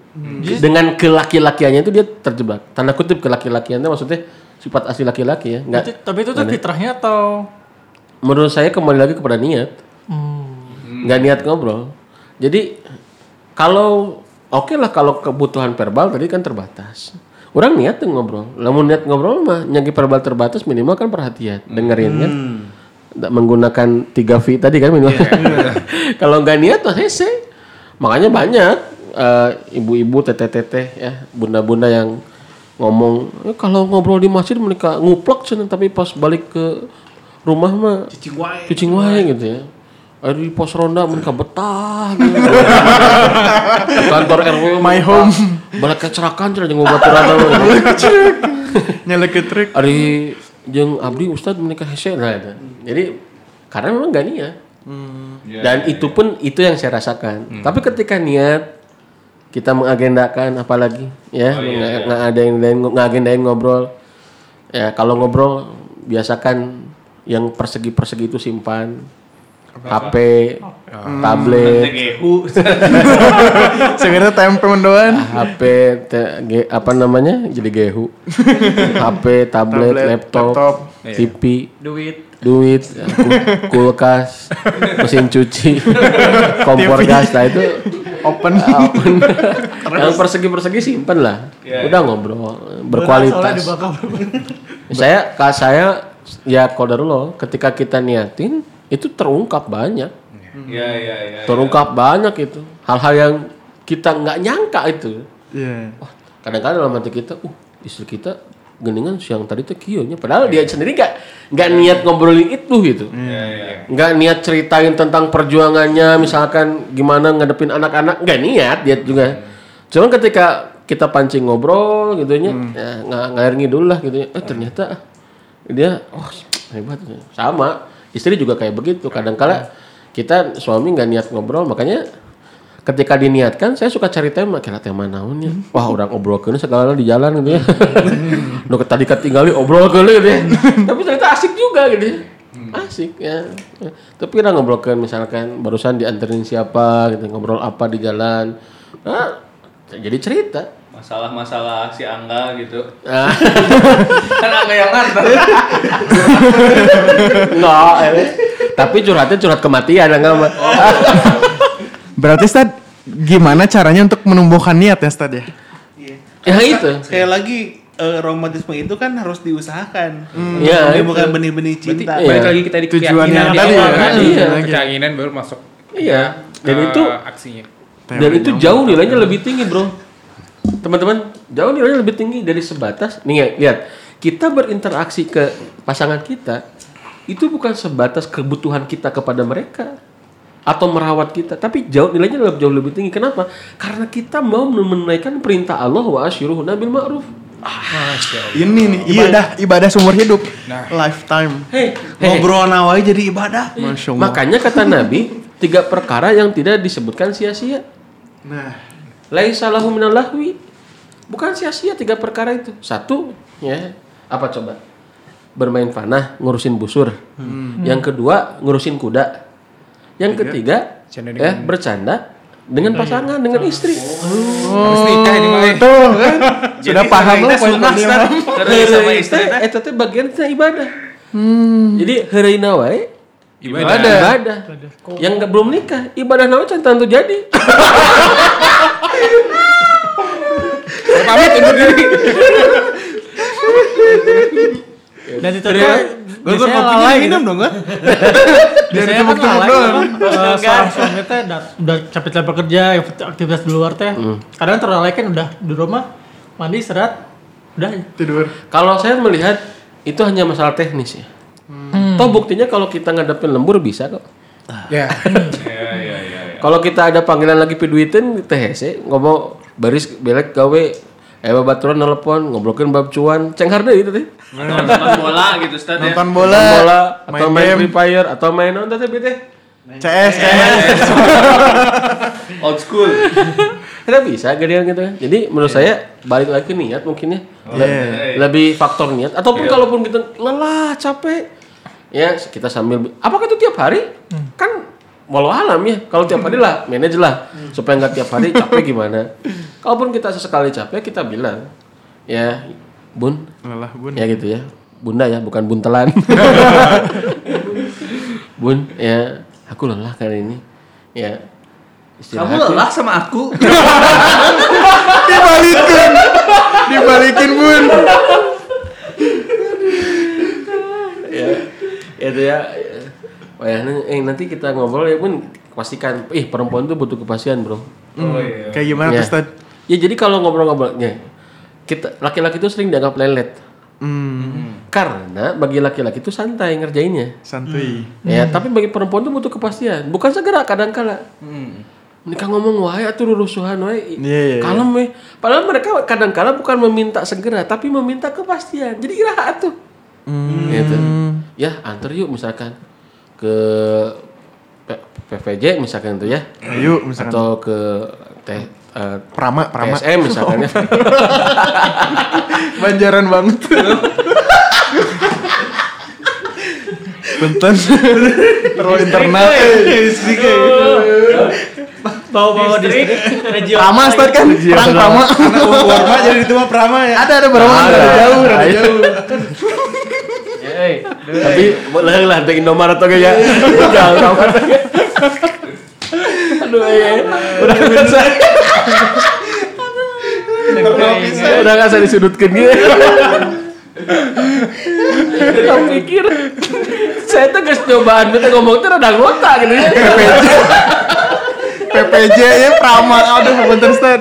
dengan kelaki-lakiannya itu dia terjebak. Tanda kutip kelaki-lakiannya maksudnya sifat asli laki-laki ya. Nggak, tapi itu tuh fitrahnya atau? Menurut saya kembali lagi kepada niat. Hmm, nggak niat ngobrol. Jadi kalau oke lah kalau kebutuhan verbal tadi kan terbatas orang niat tuh ngobrol. Namun niat ngobrol mah nyagi verbal terbatas minimal kan perhatian dengerin kan. Nggak menggunakan 3 V tadi kan minimal. Kalau nggak niat tuh hese makanya banyak eh, ibu-ibu teteh-teteh ya bunda-bunda yang ngomong "Eh, kalau ngobrol di masjid mereka nguplak cenah tapi pas balik ke rumah mah Cicing wae. Cicing wae gitu ya. Ada di pos ronda mereka betah gitu. Kantor RW My home. Balik kecerakan cenah jeung babaturan gitu. Nyala ke trik. Ari jeung abdi ustad menikah hese nah itu. Jadi karena memang gak niat. Dan itu pun itu yang saya rasakan. Tapi ketika niat kita mengagendakan apalagi ya nggak nggak ada yang lain ngagendain ngobrol ya kalau ngobrol biasakan yang persegi persegi itu simpan HP tablet. TGU. Sebenarnya tempe mendoan. HP te- ge- apa namanya? Jadi gehu HP tablet, Tablet, laptop, laptop. TV duit. Duit ku- kulkas mesin cuci kompor gas nah itu Open. open. yang persegi persegi simpen lah. Udah ngobrol berkualitas. saya kak saya ya kodarullah ketika kita niatin itu terungkap banyak Iya iya iya. terungkap banyak itu hal-hal yang kita nggak nyangka itu. Iya. Wah, kadang-kadang dalam hati kita, uh, istri kita geningan siang tadi teh kionya padahal dia sendiri nggak nggak niat ngobrolin itu gitu. Nggak niat ceritain tentang perjuangannya misalkan gimana ngadepin anak-anak, nggak niat dia juga. Cuman ketika kita pancing ngobrol gitu nya, ya nggak ngair ngidul lah gitu ya. Eh ternyata dia oh hebat sama istri juga kayak begitu. Kadang kala kita suami nggak niat ngobrol makanya ketika diniatkan saya suka cari tema. Kira tema naonnya wah orang obrol kene segala di jalan gitu ya. Nu tadi ketinggali obrol kene gitu ya. Tapi ternyata asik juga gitu ya. Asik ya. Tapi kita ngobrol misalkan barusan dianterin siapa gitu ngobrol apa di jalan. Nah, jadi cerita Masalah-masalah si Angga gitu. Ah. kan Angga yang nganter. Enggak, eh. tapi curhatnya curhat kematian enggak mah. Berarti Stad gimana caranya untuk menumbuhkan niat ya Stad ya? Ya itu. Sekali lagi eh, romantisme itu kan harus diusahakan. Iya, Ini itu. bukan benih-benih Berarti cinta. Iya. balik lagi kita di Tujuan keyakinan yang di tadi ya. kan. Iya. Keyakinan baru masuk. Iya. Dan ke itu aksinya. dan itu jauh nilainya lebih tinggi, Bro. Teman-teman, jauh nilainya lebih tinggi dari sebatas nih ya, lihat. Kita berinteraksi ke pasangan kita itu bukan sebatas kebutuhan kita kepada mereka atau merawat kita, tapi jauh nilainya lebih jauh lebih tinggi. Kenapa? Karena kita mau menunaikan perintah Allah wa asyuruhu nabil ma'ruf. Ini nih ibadah ibadah seumur hidup. Lifetime. Hei, Ngobrol nawai jadi ibadah. Masya Allah. Makanya kata Nabi, tiga perkara yang tidak disebutkan sia-sia. Nah, Laisa lahu minal lahwi. Bukan sia-sia tiga perkara itu. Satu, ya, apa coba? Bermain panah, ngurusin busur. Yang kedua, ngurusin kuda. Yang ketiga, Bercanda ya, bercanda dengan pasangan, dengan istri. Harus nikah ini mah. eh. tuh kan. Sudah paham kita lo poin. Karena sama istri teh. Itu teh bagian ibadah. Jadi hereuna wae Ibadah. ibadah. Yang nggak belum nikah, ibadah nawa can tentu jadi. Saya pamit undur diri. Dan itu tuh biasanya lalai minum gitu. dong kan? Biasanya kan lalai apa, eh, seorang suami teh udah, capek-capek kerja, aktivitas di luar teh. Kadang terlalaikan udah di rumah mandi serat udah Tidur. Kalau saya melihat itu hanya masalah teknis ya. Toh buktinya kalau kita ngadepin lembur bisa kok. Ya. Iya iya iya. iya. Kalau kita ada panggilan lagi piduitin THC ngomong baris belek gawe eh babaturan nelpon ngobrolin bab cuan cenghar deh itu teh. Nonton bola gitu Ustaz ya. Nonton Bola, bola, atau main main game, Free Fire atau main nonton teh teh. CS, CS. Old school. Kita bisa gedean gitu kan. Jadi menurut saya balik lagi niat mungkin ya. Le- Iya. Lebih faktor niat ataupun kalaupun kita lelah, capek ya kita sambil apakah itu tiap hari? Kan walau alam ya. Kalau tiap hari lah manage lah supaya nggak tiap hari capek gimana. Kalaupun kita sesekali capek kita bilang ya Bun, Lelah bun. ya gitu ya. Bunda ya, bukan buntelan. Bun, ya aku lelah kali ini. Ya. Kamu istirahat ya. lelah sama aku? Dibalikin. Dibalikin bun. ya itu ya oh ya eh nanti kita ngobrol ya pun pastikan ih perempuan tuh butuh kepastian bro Oh iya. Kayak gimana ya. tuh Stad? ya jadi kalau ngobrol-ngobrolnya kita laki-laki itu sering dianggap lelet Hmm, karena bagi laki-laki itu santai ngerjainnya santuy. ya tapi bagi perempuan tuh butuh kepastian bukan segera kadang-kala Mereka ngomong wae atuh rusuhan wae Iya, iya, iya. kalem weh. Padahal mereka kadang-kala bukan meminta segera tapi meminta kepastian. Jadi iraha atuh. Gitu. Ya, antar yuk misalkan ke P- PVJ misalkan tuh ya. Ayo misalkan. Atau ke teh eh, Prama, Prama. TSM misalkan ya. Banjaran banget. Punten. Terlalu internal. Bawa-bawa distrik regional. Prama Stad kan? Perang Prama. Warma jadi itu mah Prama ya. Ada ada Prama Ada. ada jauh, ada Ayo. jauh. Tapi boleh lah teh Indomaret oke ya. Jangan kawan. Aduh, eh. udah bisa. udah nggak saya disudutkan gitu. Kamu pikir saya tuh guys cobaan kita ngomong tuh rada ngota gitu ya. PPJ ya Prama. Aduh, bentar Stan.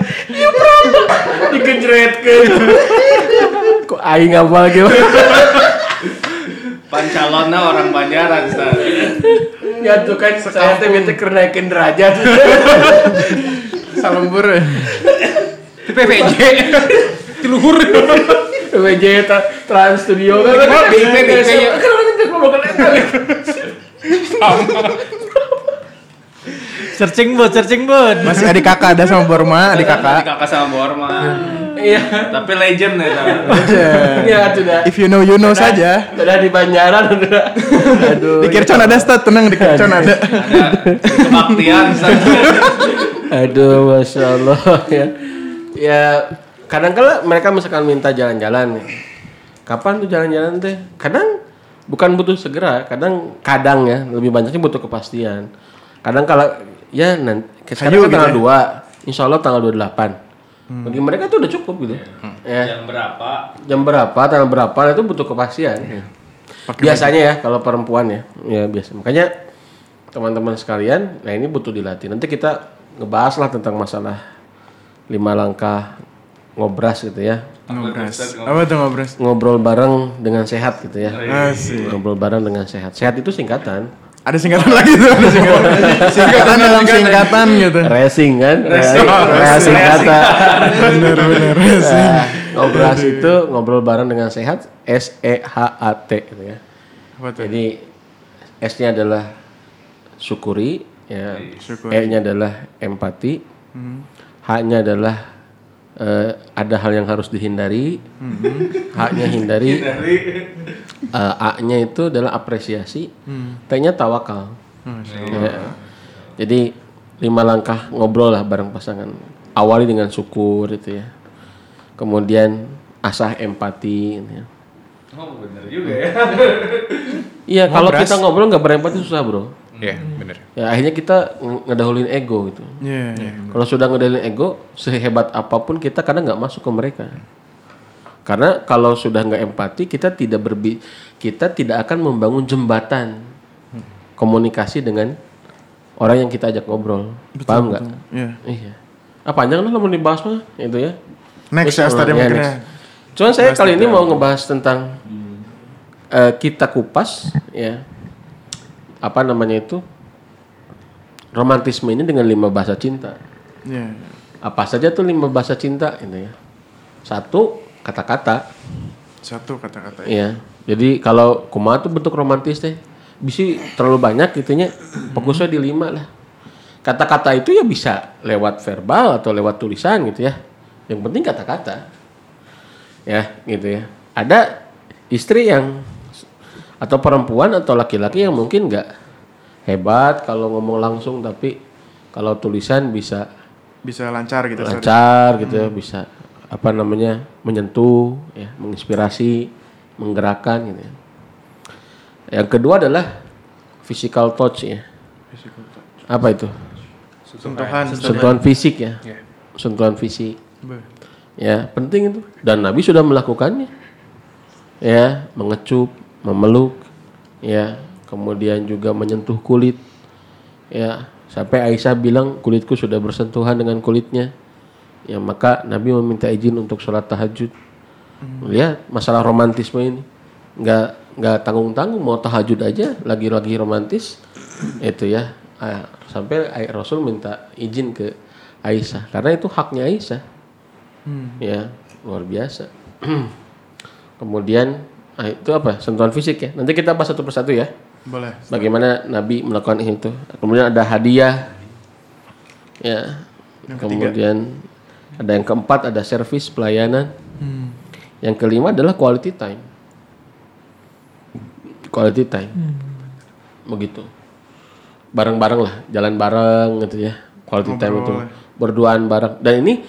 Dikejretkeun. Kok aing apa lagi? Pancalonna orang Banjaran, Stan. Ya tuh kan saya teh bete keur naikin derajat. Salembur. Di PPJ. Di luhur. WJ tra- Trans Studio kan. BIP, ya. Kan orang itu ngomong eta. Searching bud, searching bud. Masih adik kakak ada sama Borma, adik Adik kakak. kakak sama Borma. Iya. Tapi legend ya. Iya sudah. If you know you know saja. Sudah di Banjaran udah. Aduh. Di Kircon ada Stan, tenang di Kircon ada. Ada kebaktian. Aduh, masya Allah ya. Ya kadang kala mereka misalkan minta jalan-jalan nih. Kapan tuh jalan-jalan teh? Kadang bukan butuh segera, kadang kadang ya lebih banyaknya butuh kepastian. Kadang kala ya nanti sekarang Hayu kan tanggal gitu 2, insya Allah tanggal 28. Bagi mereka tuh udah cukup gitu. Ya. Jam berapa? Jam berapa, tanggal berapa itu butuh kepastian. Ya. Biasanya ya kalau perempuan ya, ya biasa. Makanya teman-teman sekalian, nah ini butuh dilatih. Nanti kita ngebahas lah tentang masalah lima langkah ngobras gitu ya. Ngobras. Apa tuh ngobras? Ngobrol bareng dengan sehat gitu ya. Asik. Ngobrol bareng dengan sehat. Sehat itu singkatan. Ada singkatan lagi tuh, ada singkatan. Singkatan dalam singkatan gitu. Racing kan? Racing. Racing kata. Bener bener. Nah, ngobras itu ngobrol bareng dengan sehat. S E H A T gitu ya. Apa tuh? Jadi S-nya adalah syukuri, ya. Syukuri. E-nya adalah empati, H-nya adalah eh, ada hal yang harus dihindari, H-nya hindari, Eh, A-nya itu adalah apresiasi, T-nya tawakal. Ya. Jadi lima langkah ngobrol lah bareng pasangan. Awali dengan syukur itu ya. Kemudian asah empati. gitu ya. Oh bener juga ya. Iya, kalau kita ngobrol nggak berempati susah bro. Iya, bener. Ya akhirnya kita nge- ngedahulin ego gitu. Iya, iya. Kalau sudah ngedahulin ego, sehebat apa pun kita kadang nggak masuk ke mereka. Karena kalau sudah nggak empati, kita tidak berbi, kita tidak akan membangun jembatan komunikasi dengan orang yang kita ajak ngobrol. Paham nggak? Iya. Iya. Ah panjang lah mau dibahas mah itu ya. Next ya, tadi ya, mungkin next. ya. Cuman saya kali ini mau ngebahas tentang eh, kita kupas ya apa namanya itu romantisme ini dengan lima bahasa cinta. Iya. Apa saja tuh lima bahasa cinta ini ya? Satu kata-kata, Satu kata-kata. ya. Jadi kalau kumaha tuh bentuk romantis teh, bisa terlalu banyak gitunya. Fokusnya di lima lah. Kata-kata itu ya bisa lewat verbal atau lewat tulisan gitu ya. Yang penting kata-kata. Ya, gitu ya. Ada istri yang atau perempuan atau laki-laki yang mungkin nggak hebat kalau ngomong langsung tapi kalau tulisan bisa Bisa lancar gitu. sorry. lancar gitu ya bisa apa namanya menyentuh ya menginspirasi menggerakkan gitu ya. yang kedua adalah physical touch ya. Apa itu? Sentuhan. sentuhan. Fisik ya. Sentuhan fisik. Be- ya penting itu. Dan Nabi sudah melakukannya. Ya mengecup memeluk ya kemudian juga menyentuh kulit. Ya sampai Aisyah bilang kulitku sudah bersentuhan dengan kulitnya ya maka Nabi meminta izin untuk sholat tahajud. Lihat masalah romantisme ini. Nggak nggak tanggung tanggung mau tahajud aja lagi lagi romantis. Itu ya. Ah, sampai Ai- Rasul minta izin ke Aisyah. Karena itu haknya Aisyah. Ya luar biasa. Kemudian ah, itu apa? Sentuhan fisik ya. Nanti kita bahas satu persatu ya. Boleh. bagaimana Nabi melakukan itu. Kemudian ada hadiah. Ya. Kemudian ada yang keempat ada servis pelayanan. Yang kelima adalah quality time. Quality time. Begitu. Bareng-bareng lah jalan bareng gitu ya. Quality time itu. Berduaan bareng. Dan ini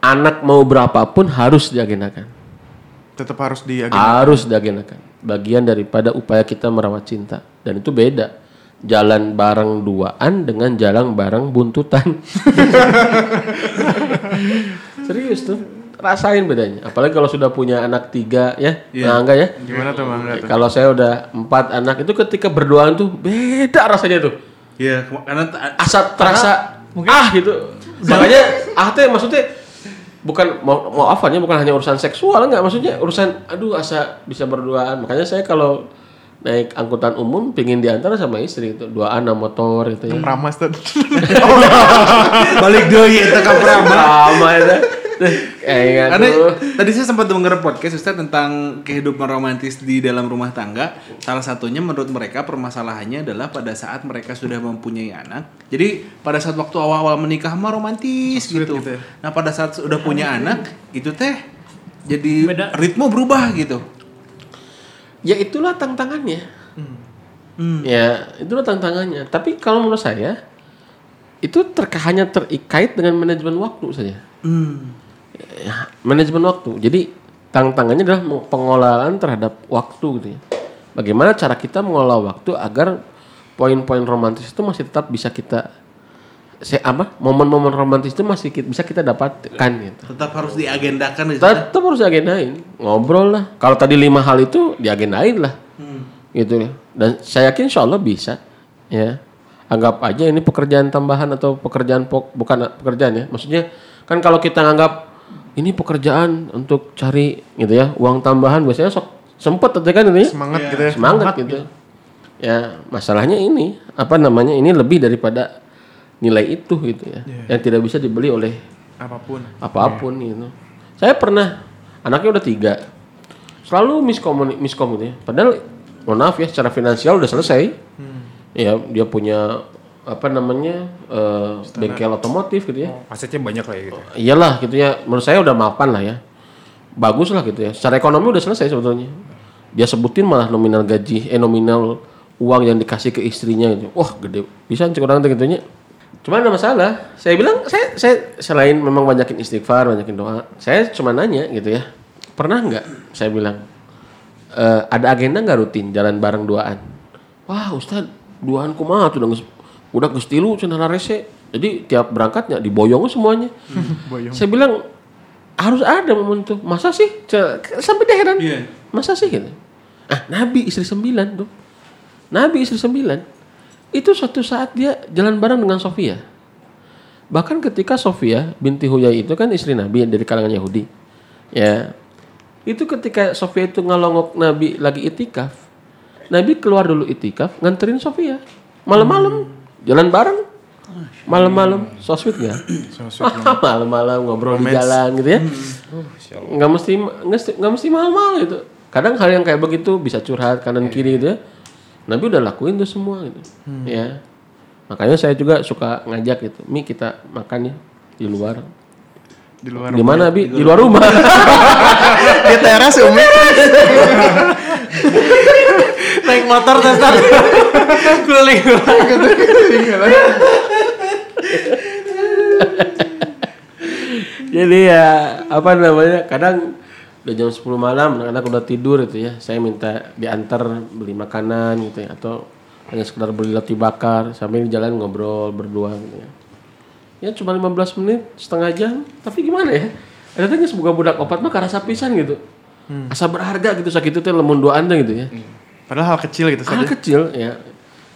anak mau berapapun harus diagendakan. Tetap harus di harus diagendakan. Bagian daripada upaya kita merawat cinta. Dan itu beda jalan bareng duaan dengan jalan bareng buntutan serius tuh rasain bedanya apalagi kalau sudah punya anak tiga ya nah enggak ya Gimana tuh Bang? Enggak tuh? kalau saya udah empat anak itu ketika berduaan tuh beda rasanya tuh Iya, karena ta- asa terasa Mungkin- ah gitu. Makanya ah teh maksudnya bukan mau mau afannya bukan hanya urusan seksual enggak maksudnya urusan aduh asa bisa berduaan. Makanya saya kalau naik angkutan umum pingin diantar sama istri itu duaan sama motor gitu ya. Ramas tuh. Balik deui eta ka Prama. Itu. Kayak Karena tadi saya sempat denger podcast Ustaz tentang kehidupan romantis di dalam rumah tangga. Salah satunya menurut mereka permasalahannya adalah pada saat mereka sudah mempunyai anak. Jadi pada saat waktu awal-awal menikah mah romantis gitu. gitu ya. Nah pada saat sudah punya anak itu teh jadi Beda. ritme berubah gitu. Ya itulah tantangannya. Hmm. Ya, itulah tantangannya. Tapi kalau menurut saya itu terka hanya terkait dengan manajemen waktu saja. Hmm. Ya, manajemen waktu. Jadi tantangannya adalah pengelolaan terhadap waktu gitu ya. Bagaimana cara kita mengelola waktu agar poin-poin romantis itu masih tetap bisa kita saya apa momen-momen romantis itu masih ki- bisa kita dapatkan gitu. Tetap harus diagendakan gitu. Tetap harus diagendain, ngobrol lah. Kalau tadi lima hal itu diagendain lah, gitu ya. Dan saya yakin insya Allah bisa, ya. Anggap aja ini pekerjaan tambahan atau pekerjaan pok bukan pekerjaan ya. Maksudnya kan kalau kita nganggap ini pekerjaan untuk cari gitu ya uang tambahan biasanya sok sempet kan ini Semangat gitu ya. semangat gitu. Ya masalahnya ini apa namanya ini lebih daripada nilai itu gitu ya, yang tidak bisa dibeli oleh Apa pun. apa pun gitu. Saya pernah anaknya udah tiga, selalu miskom miskom gitu ya. Padahal mohon maaf ya secara finansial udah selesai. Ya dia punya apa namanya eh, bengkel otomotif gitu ya. Asetnya banyak lah ya gitu. Iyalah gitu ya. Menurut saya udah mapan lah ya. Bagus lah gitu ya. Secara ekonomi udah selesai sebetulnya. Dia sebutin malah nominal gaji, eh nominal uang yang dikasih ke istrinya gitu. Wah gede. Bisa cek orang teh gitunya. Cuma ada masalah. Saya bilang saya saya selain memang banyakin istighfar, banyakin doa, saya cuma nanya gitu ya. Pernah nggak? Saya bilang "Eh, ada agenda nggak rutin jalan bareng duaan? Wah Ustad duaan kumaha tuh udah udah geus tilu cenah rese. Jadi tiap berangkatnya diboyong semuanya. Saya bilang harus ada momen tuh. Masa sih? Sampai dia heran. Iya. Masa sih gitu? Ah, Nabi istri sembilan tuh. Nabi istri sembilan. Itu suatu saat dia jalan bareng dengan Sofia. Bahkan ketika Sofia binti Huyai itu kan istri Nabi dari kalangan Yahudi. Ya. Itu ketika Sofia itu ngalongok Nabi lagi itikaf. Nabi keluar dulu itikaf nganterin Sofia. Malam-malam jalan bareng. Malam-malam so sweet nggak? Malam-malam ngobrol di jalan gitu ya. Nggak mesti nggak mesti- nggak mesti mahal-mahal gitu. Kadang hal yang kayak begitu bisa curhat kanan kiri gitu ya. Nabi udah lakuin tuh semua gitu. Ya. Makanya saya juga suka ngajak gitu. Mi kita makan ya di luar. Di luar. Di mana Bi? Di luar rumah. Di teras Umi. Naik motor tes. Keliling. Jadi ya apa namanya? Kadang udah jam 10 malam anak-anak udah tidur gitu ya. Saya minta diantar beli makanan gitu ya atau hanya sekedar beli roti bakar sambil di jalan ngobrol berdua gitu ya. Ya cuma 15 menit, setengah jam, tapi gimana ya? Ada tanya semoga budak opat mah karasa pisan gitu. Asa berharga gitu sakit itu teh doaan teh gitu ya. Padahal hal kecil gitu Hal saja. kecil ya.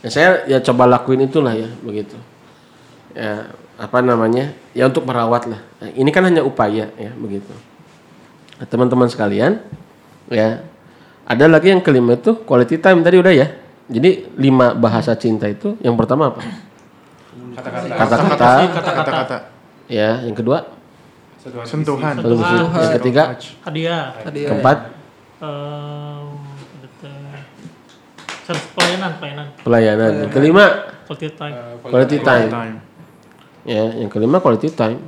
ya. Saya ya coba lakuin itulah ya begitu. Ya apa namanya ya untuk merawat lah. Nah, ini kan hanya upaya ya begitu. Nah, teman-teman sekalian ya ada lagi yang kelima itu quality time tadi udah ya. Jadi lima bahasa cinta itu yang pertama apa? Kata-kata. Kata-kata. Ya yang kedua. Sentuhan. Yang ketiga. Hadiah. Keempat. Service pelayanan, pelayanan. pelayanan. Yang kelima Quality time. quality time. Time. Ya, yang kelima quality time.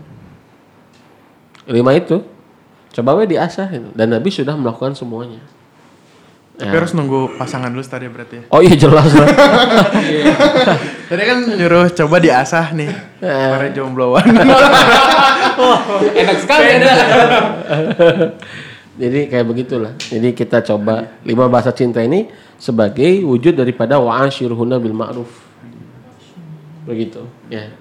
Lima itu coba we diasah gitu. dan Nabi sudah melakukan semuanya. Tapi harus nunggu pasangan dulu tadi berarti ya. Oh iya jelas lah. Tadi kan nyuruh coba diasah nih. Para jombloan. Enak sekali ada. Jadi kayak begitulah. Jadi kita coba lima bahasa cinta ini sebagai wujud daripada wa'ashiruhunna bil ma'ruf. Begitu, ya.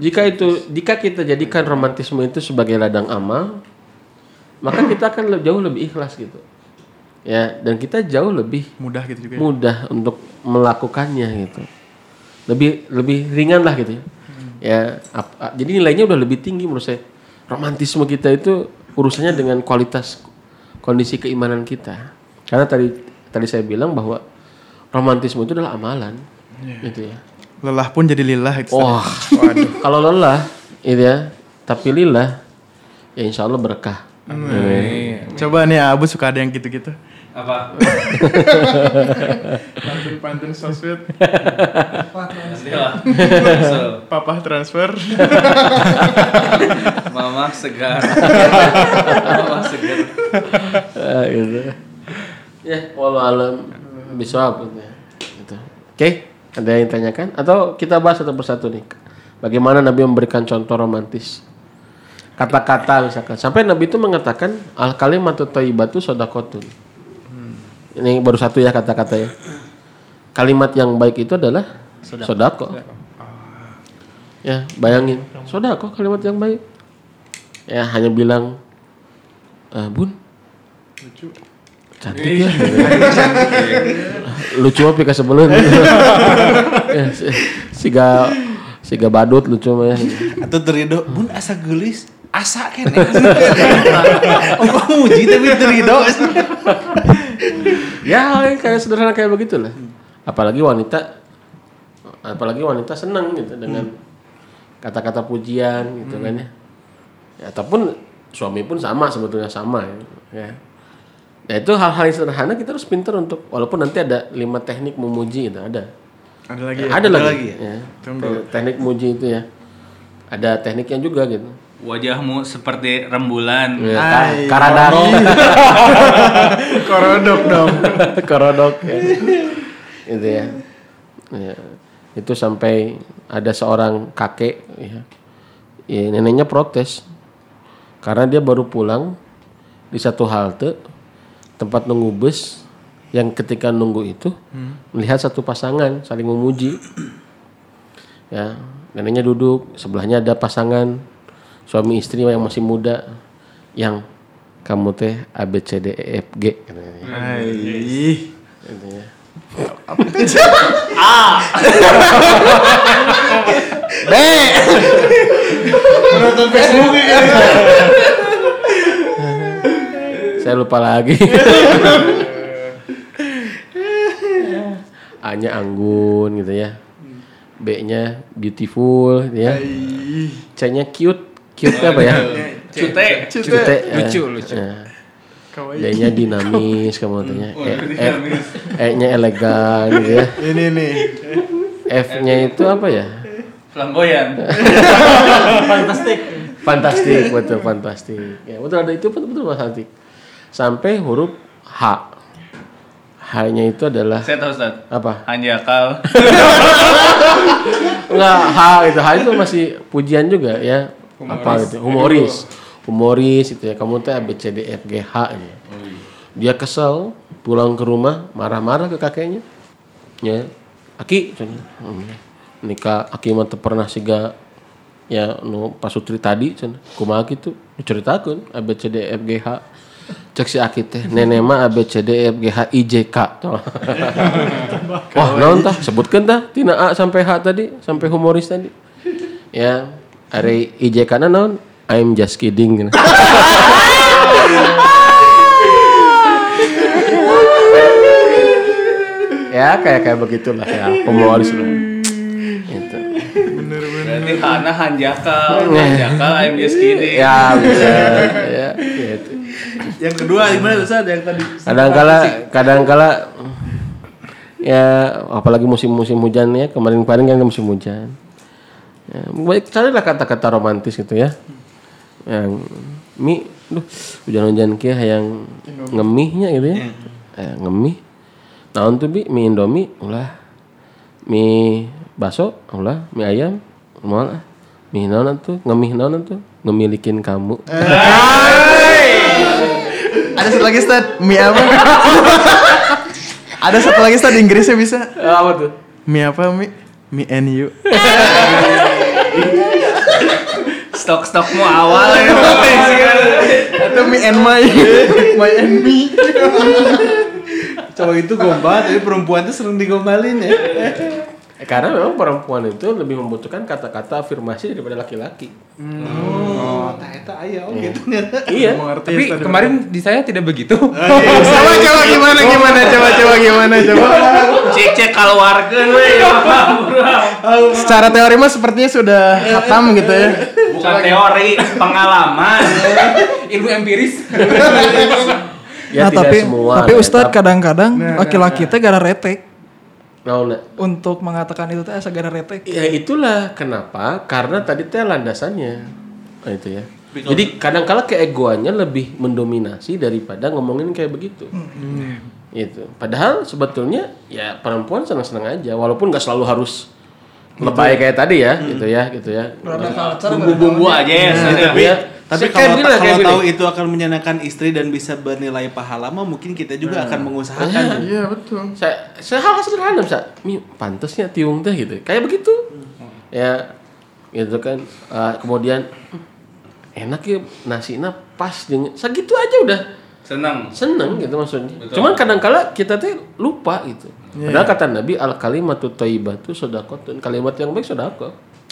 Jika itu jika kita jadikan romantisme itu sebagai ladang amal, maka kita akan jauh lebih ikhlas gitu. Ya, dan kita jauh lebih Mudah gitu juga. ya. mudah untuk melakukannya gitu. Lebih lebih ringan lah gitu ya. Ya, ap- a- jadi nilainya udah lebih tinggi menurut saya. Romantisme kita itu urusannya dengan kualitas kondisi keimanan kita. Karena tadi tadi saya bilang bahwa romantisme itu adalah amalan, gitu ya. Lelah pun jadi lillah itu. Wah, kalau lelah, itu ya, tapi lillah, ya insya Allah berkah. Coba nih Abu suka ada yang gitu-gitu. Apa? Pantun-pantun so sweet. Papa transfer. Mama segar. Mama segar. Ah, gitu. Ya, walau alam bisa apa gitu. Gitu. Oke, ada yang tanyakan atau kita bahas satu persatu nih. Bagaimana Nabi memberikan contoh romantis? Kata-kata misalkan. Sampai Nabi itu mengatakan al kalimatu thayyibatu shadaqatun. Ini baru satu ya kata-kata ya. Kalimat yang baik itu adalah sodako. Ya, bayangin. Sodako kalimat yang baik. Ya, hanya bilang, "Eh, Bun, cantik ya lucu mah pika sebelum ya, si- siga siga badut lucu mah ya Atau terido, bun asa gelis, asa kene. oh muji tapi terido. ya hal yang kayak sederhana kayak begitu lah apalagi wanita apalagi wanita senang gitu dengan kata-kata pujian gitu kan ya. ya ataupun suami pun sama sebetulnya sama ya, ya. Nah itu hal-hal yang sederhana kita harus pintar untuk walaupun nanti ada lima teknik memuji itu ada Ada lagi Ya, ya? ada, lagi, lagi ya. Tunggu. Te- teknik muji itu ya ada tekniknya juga gitu Wajahmu seperti rembulan. ya, Ay, ka- karadar Korodok dong. korodok ya. itu ya. Ya. itu sampai ada seorang kakek ya. ya neneknya protes karena dia baru pulang di satu halte tempat nunggu bus yang ketika nunggu itu melihat satu pasangan saling memuji ya neneknya duduk sebelahnya ada pasangan suami istri yang masih muda yang kamu teh A B C D E F G katanya. Hai. Gitu ya. Menonton Facebook ya. Saya lupa lagi. A-nya anggun gitu ya. B-nya beautiful gitu ya. C-nya cute. Cute apa ya? Cute. Cute. Lucu, ya. lucu. Ya. Kawaii. D-nya dinamis kamu tanya. E, E, E-nya elegan gitu ya. Ini nih. F-nya itu apa ya? Flamboyan. Fantastik. Fantastik, betul fantastik. Ya, betul ada itu betul betul fantastik. Sampai huruf H. H-nya itu adalah Saya tahu Ustaz. apa? Hanjakal. Enggak, H itu H itu masih pujian juga ya. Apa gitu? Humoris. Humoris itu ya. Kamu teh A B C D F G H ini. Dia kesel pulang ke rumah marah-marah ke kakeknya. Ya. Aki. Hmm. Nikah Aki mah pernah siga ya nu pasutri tadi cenah. Kumaha kitu? Diceritakeun A B C D F G H. Cek si Aki teh nenek mah A B C D F G H I J K. Tuh. Wah, naon tah? Sebutkeun tah tina A sampai H tadi, sampai humoris tadi. Ya, ari IJK na naon? I'm just kidding. ya, kayak kayak begitulah ya, humoris lah. Gitu. Berarti Hana Hanjakal. Hanjakal I'm just kidding. Ya, bisa. ya, gitu. Yang kedua gimana Ustaz yang tadi? kadang-kala kadang-kala ya apalagi musim-musim hujan ya kemarin-kemarin kan musim hujan ya, baik carilah kata-kata romantis gitu ya. Yang mi duh hujan-hujan kia yang ngemihnya gitu ya. Eh, ngemih. Naon tuh bi? Mie indomie ulah. Mie baso ulah. Mie ayam mau lah. Mie naon tuh ngemih naon tuh ngemilikin kamu. Ada satu lagi Stad, mie apa? Ada satu lagi Stad Inggrisnya bisa. apa tuh? Mie apa mie? Mie and you. Stok-stokmu awal ya. Atau mie and my. my and me. Cowok itu gombal tapi perempuan tuh sering digombalin ya. Karena memang perempuan itu lebih membutuhkan kata-kata afirmasi daripada laki-laki. Oh, tak eta aya oh gitu Iya. Tapi kemarin di saya tidak begitu. coba coba gimana gimana coba coba gimana coba. Cek cek keluarkan we. Secara teori mah sepertinya sudah hatam gitu ya. Bukan teori, pengalaman. Ilmu empiris. Ya nah, tidak tapi semua. tapi ya, Ustadz kadang-kadang laki-laki teh gara retek Nah, nah. untuk mengatakan itu teh asa gara retek. Ya itulah kenapa karena tadi teh landasannya. Nah, itu ya. Jadi kadang-kala keegoannya lebih mendominasi daripada ngomongin kayak begitu. Itu. Padahal sebetulnya ya perempuan senang-senang aja walaupun nggak selalu harus lebay kayak tadi ya, gitu ya, gitu ya. Bumbu-bumbu aja ya. Tapi ya, Tapi kalau, kalau tahu itu akan menyenangkan istri dan bisa bernilai pahala mah mungkin kita juga akan mengusahakan. Iya betul. saya saya hal sederhana bisa mi pantasnya tiung teh gitu. Kayak begitu. Ya gitu kan. Eh, kemudian enak ya nasinya pas dengan segitu aja udah. Senang. seneng gitu maksudnya. Betul. cuman kadang-kala kita tuh lupa gitu. Padahal kata Nabi al kalimatu thayyibatu sedekatun kalimat yang baik sedekah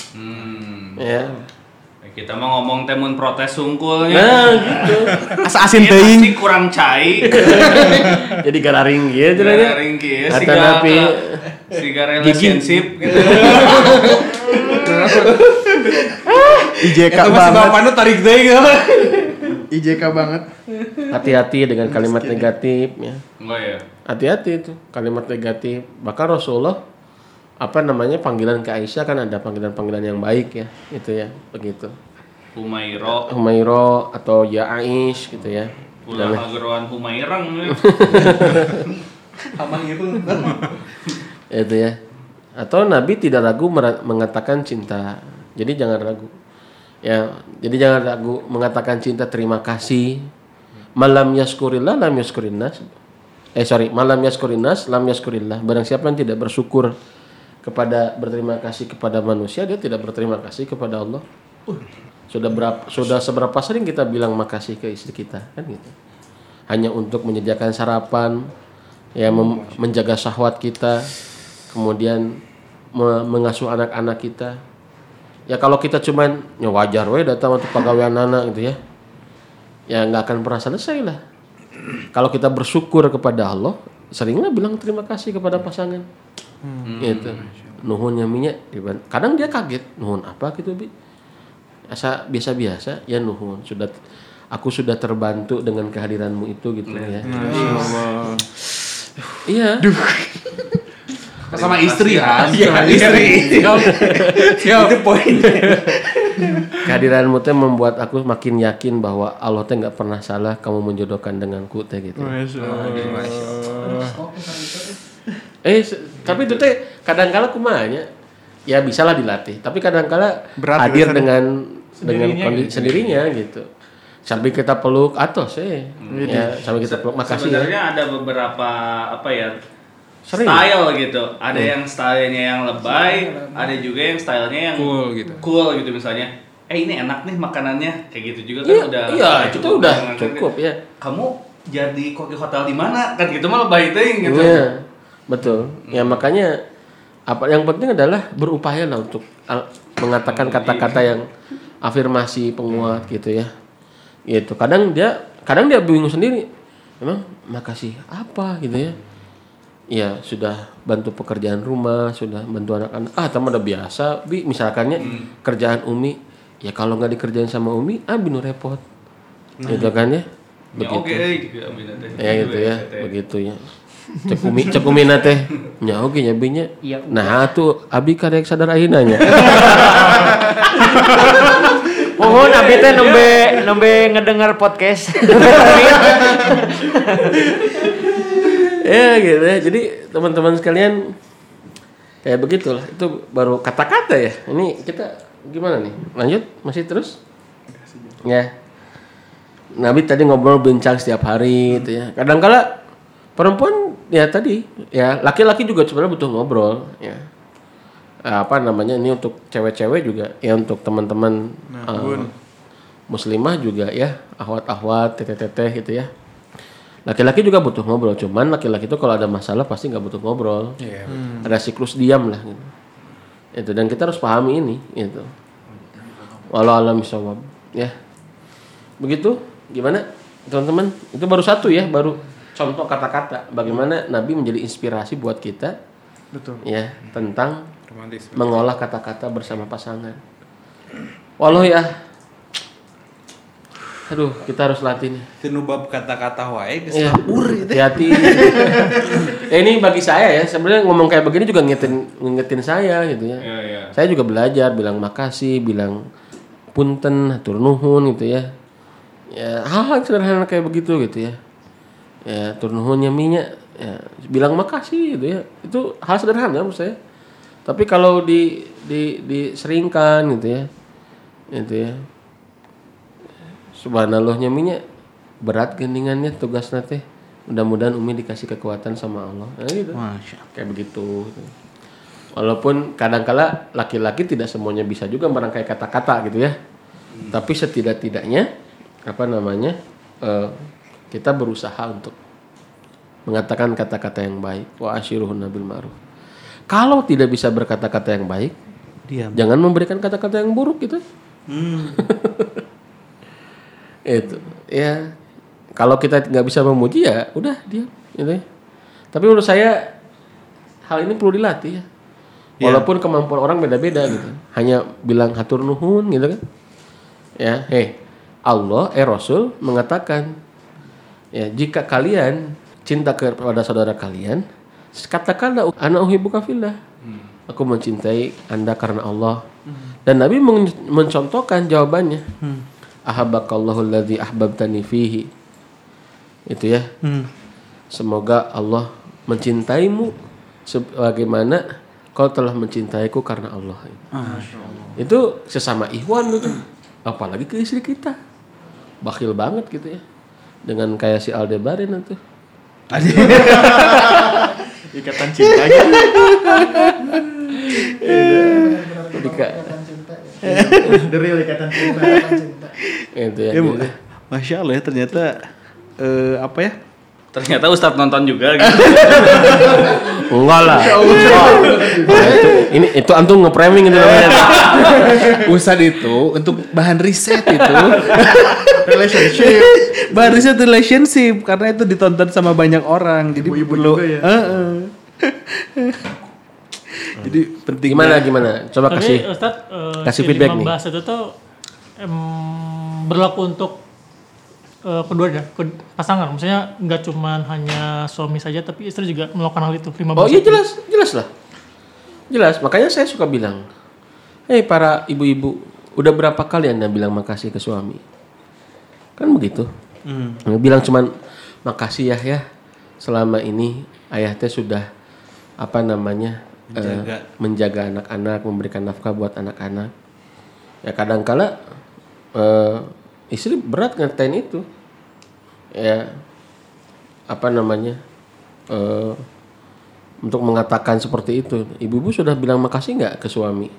Hmm. ya Kita mau ngomong temun protes sungkulnya. nah gitu Asa asin Ieu teuing. pasti kurang cai. jadi gararing gitu Gara ya ring kieu kata siga Nabi siga relationship gitu. IJK banget. bapaknya tarik deui IJK banget. hati-hati dengan kalimat negatif ya Enggak ya. hati-hati itu kalimat negatif bahkan Rasulullah apa namanya panggilan ke Aisyah kan ada panggilan-panggilan yang baik ya itu ya begitu Humairo Humairo atau ya Aish gitu ya. Ulah ngageroan Humairang. Ya. Amang itu. itu ya. Atau Nabi tidak ragu mengatakan cinta. Jadi jangan ragu. Ya jadi jangan ragu mengatakan cinta terima kasih. Malam yaskurillah lam yaskurinnas eh sorry malam yaskurinnas lam yaskurillah. Barang siapa yang tidak bersyukur kepada berterima kasih kepada manusia dia tidak berterima kasih kepada Allah sudah berapa sudah seberapa sering kita bilang makasih ke istri kita? Kan gitu. Hanya untuk menyediakan sarapan ya mem- menjaga syahwat kita kemudian me- mengasuh anak-anak kita. Ya kalau kita cuman ya wajar we datang untuk pegawai anak gitu ya. Ya nggak akan pernah selesai lah. Kalau kita bersyukur kepada Allah seringlah bilang terima kasih kepada pasangan. Gitu. Nuhun minyak kadang dia kaget nuhun apa gitu bi asa biasa-biasa ya nuhun. Sudah aku sudah terbantu dengan kehadiranmu itu gitu ya. Iya. Sama istri kan. Iya, istri. Itu poin. kehadiranmu teh membuat aku makin yakin bahwa Allah teh nggak pernah salah kamu menjodohkan denganku teh gitu. Eh tapi itu teh kadang-kala kumanya ya bisalah dilatih tapi kadang-kala Berat hadir biasanya. dengan dengan kondisi sendirinya gitu sampai kita peluk atau sih ya sampai kita peluk makasih ya Sebenarnya ada beberapa apa ya Sering. style gitu. Ada yang stylenya yang lebay, ada juga yang stylenya yang Cool gitu. Cool gitu misalnya. Eh ini enak nih makanannya kayak gitu juga kan iya udah iya itu cukup udah cukup ya Kamu jadi kok di hotel di mana? Kan gitu mah lebay teuing gitu. Iya, betul. Ya makanya apa yang penting adalah berupaya lah untuk mengatakan kata-kata yang afirmasi penguat gitu ya. Gitu. Kadang dia kadang dia bingung sendiri. Memang makasih apa gitu ya. Ya sudah bantu pekerjaan rumah, sudah bantu anak-anak. Ah, teman udah biasa. Bi, misalkannya kerjaan Umi, ya kalau nggak dikerjain sama Umi, ah binu repot. Gitu kan ya. Ya oke euy gitu abina teh. ya gitu ya begitu ya cek umi cek umi teh nya oke nya binya nah tuh abi karek sadar ayeuna nya. Mohon abi teh nembe nembe ngedengar podcast. ya gitu ya. Jadi teman-teman sekalian kayak begitulah. Itu baru kata-kata ya. Ini kita gimana nih? Lanjut? Masih terus? Ya. Nabi tadi ngobrol bincang setiap hari itu ya. Kadang-kala perempuan ya tadi ya laki-laki juga sebenarnya butuh ngobrol ya apa namanya ini untuk cewek-cewek juga ya untuk teman-teman eh, muslimah juga ya ahwat-ahwat teteh-teteh gitu ya laki-laki juga butuh ngobrol cuman laki-laki itu kalau ada masalah pasti nggak butuh ngobrol ada siklus diam lah gitu. Itu dan kita harus pahami ini itu. Walau alam ya. Begitu gimana teman-teman? Itu baru satu ya, baru contoh kata-kata bagaimana Nabi menjadi inspirasi buat kita Betul. ya tentang Romantis. mengolah kata-kata bersama pasangan. Walau ya Aduh, kita harus latih nih. Tinu bab kata-kata wae geus Iya. lapur itu. Hati-hati. Eh, ini bagi saya ya, sebenarnya ngomong kayak begini juga ngingetin ngingetin saya gitu ya. Iya, iya. Saya juga belajar bilang makasih, bilang punten, hatur nuhun gitu ya. Ya, hal-hal sederhana kayak begitu gitu ya. Ya, hatur nuhun nyaminya ya, bilang makasih gitu ya. Itu hal sederhana menurut saya. Tapi kalau di di diseringkan gitu ya. Gitu ya. Subhanallah nyaminya berat gendingannya tugas teh. Mudah-mudahan Umi dikasih kekuatan sama Allah. Nah, gitu. Masya Kayak begitu. gitu. Walaupun kadangkala laki-laki tidak semuanya bisa juga merangkai kata-kata gitu ya. Tapi setidak-tidaknya apa namanya eh, kita berusaha untuk mengatakan kata-kata yang baik. Wa asyiruhun nabil ma'ruf. Kalau tidak bisa berkata-kata yang baik, Diam. jangan memberikan kata-kata yang buruk gitu. Hmm. itu ya kalau kita nggak bisa memuji ya udah dia gitu ya. tapi menurut saya hal ini perlu dilatih ya walaupun kemampuan orang beda-beda gitu hanya bilang hatur nuhun gitu kan ya hei Allah eh Rasul mengatakan ya jika kalian cinta kepada saudara kalian katakanlah anak uhibbuka fillah. Aku mencintai anda karena Allah. Dan Nabi men- mencontohkan jawabannya. Ahabbakallahu alladzi ahbabtani fihi. Itu ya. Hmm. semoga Allah mencintaimu sebagaimana kau telah mencintaiku karena Allah. Itu sesama ikhwan itu. Apalagi ke istri kita. Bakhil banget gitu ya dengan kayak si Aldebaran itu Ikatan cinta gitu. Dika, The real ikatan cinta. itu ya, Ya. Masya Allah ya ternyata eh, apa ya? Ternyata Ustadz nonton juga gitu. enggak lah Nah, itu, ini itu antum nge-framing itu namanya Ustad itu untuk bahan riset itu Relationship. bahan riset relationship karena itu ditonton sama banyak orang jadi Ibu-ibu perlu juga ya. Heeh. jadi penting gimana gimana coba Tapi kasih Ustadz, eh, kasih si feedback nih. bahasa itu tuh em, berlaku untuk eh, keduanya, ke pasangan. Maksudnya nggak cuman hanya suami saja, tapi istri juga melakukan hal itu. Lima Oh bahasa iya jelas, jelas lah. Jelas, makanya saya suka bilang, hei para ibu-ibu, udah berapa kali anda bilang makasih ke suami? Kan begitu. Bilang cuman makasih ya ya, selama ini ayah teh sudah apa namanya eh, Menjaga. menjaga anak-anak, memberikan nafkah buat anak-anak. Ya kadangkala eh, istri berat ngatain itu. Ya apa namanya? eh untuk mengatakan seperti itu. Ibu-ibu sudah bilang makasih nggak ke suami?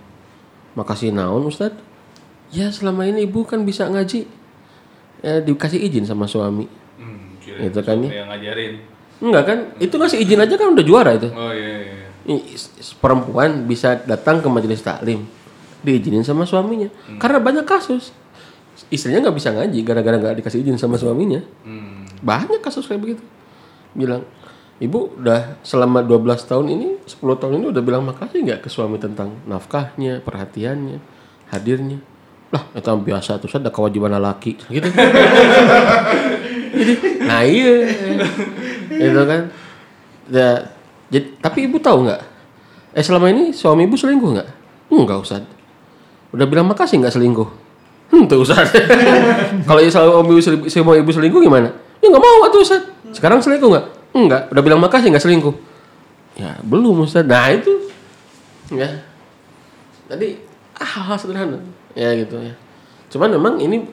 Makasih naon Ustad? Ya selama ini ibu kan bisa ngaji. Ya dikasih izin sama suami. Hmm, kira Itu kan ya. ngajarin. Enggak kan? Itu ngasih izin aja kan udah juara itu. Oh iya iya. S- perempuan bisa datang ke majelis taklim diizinin sama suaminya karena banyak kasus istrinya nggak bisa ngaji gara-gara nggak dikasih izin sama suaminya. Hmm. banyak kasus kayak begitu. Bilang ibu udah selama 12 tahun ini 10 tahun ini udah bilang makasih nggak ke suami tentang nafkahnya perhatiannya hadirnya? Lah itu yang biasa tuh ada kewajiban laki gitu. Jadi, nah iya. Itu kan. Ya, jadi, tapi ibu tahu nggak? Eh selama ini suami ibu selingkuh nggak? Enggak Ustad udah bilang makasih nggak selingkuh hmm tuh Ustad kalau ya selalu ibu selingkuh, semua ibu selingkuh gimana? Ya nggak mau tuh Ustad sekarang selingkuh nggak? Enggak udah bilang makasih nggak selingkuh. Ya belum Ustad nah itu. Ya. Tadi ah, hal-hal sederhana. Ya gitu ya. Cuman memang ini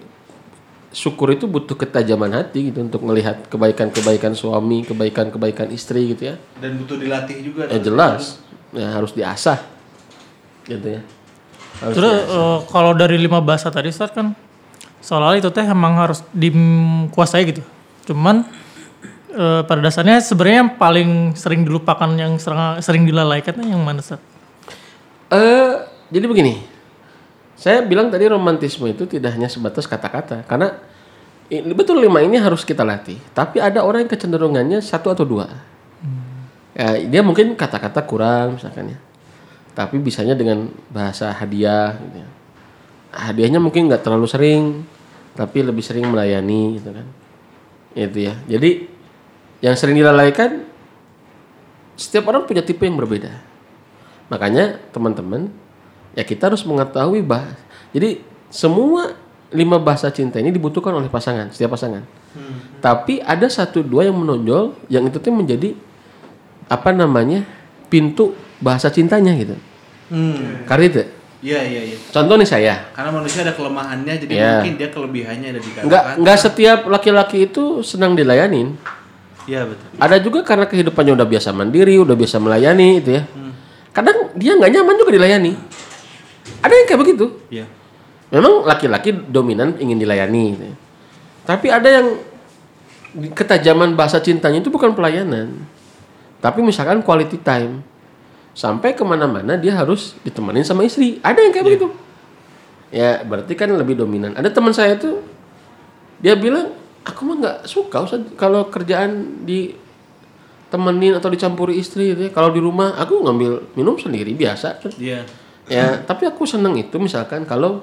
syukur itu butuh ketajaman hati gitu untuk melihat kebaikan-kebaikan suami kebaikan-kebaikan istri gitu ya. Dan butuh dilatih juga. Ya jelas. Ya harus diasah. Gitu ya harus Terus eh, kalau dari lima bahasa tadi Ustaz kan soal itu teh emang harus dikuasai gitu. Cuman eh, pada dasarnya sebenarnya yang paling sering dilupakan yang sering, sering dilalaikan yang mana Ustaz? eh jadi begini. Saya bilang tadi romantisme itu tidak hanya sebatas kata-kata karena betul lima ini harus kita latih. Tapi ada orang yang kecenderungannya satu atau dua. Ya, dia mungkin kata-kata kurang misalkan ya. Tapi bisanya dengan bahasa hadiah gitu ya. Hadiahnya mungkin nggak terlalu sering, tapi lebih sering melayani gitu kan. Itu ya. Jadi yang sering dilalaikan setiap orang punya tipe yang berbeda. Makanya teman-teman ya kita harus mengetahui bahasa. Jadi semua lima bahasa cinta ini dibutuhkan oleh pasangan, setiap pasangan. Tapi ada satu dua yang menonjol yang itu tuh menjadi apa namanya pintu bahasa cintanya gitu. Hmm. Karena itu. Iya iya iya. Contoh nih saya. Karena manusia ada kelemahannya jadi Iya. mungkin dia kelebihannya ada di kata Enggak enggak setiap laki-laki itu senang dilayanin. Iya betul. Ada juga karena kehidupannya udah biasa mandiri, udah biasa melayani itu ya. Kadang dia nggak nyaman juga dilayani. Ada yang kayak begitu. Iya. Memang laki-laki dominan ingin dilayani. gitu ya. Tapi ada yang ketajaman bahasa cintanya itu bukan pelayanan. Tapi misalkan quality time. Sampai ke mana-mana dia harus ditemenin sama istri. Ada yang kayak begitu. Ya berarti kan lebih dominan. Ada teman saya tuh dia bilang aku mah nggak suka Ustaz, kalau kerjaan di temenin atau dicampuri istri gitu ya. Kalau di rumah aku ngambil minum sendiri biasa. Ustaz." Iya. ya tapi aku seneng itu misalkan kalau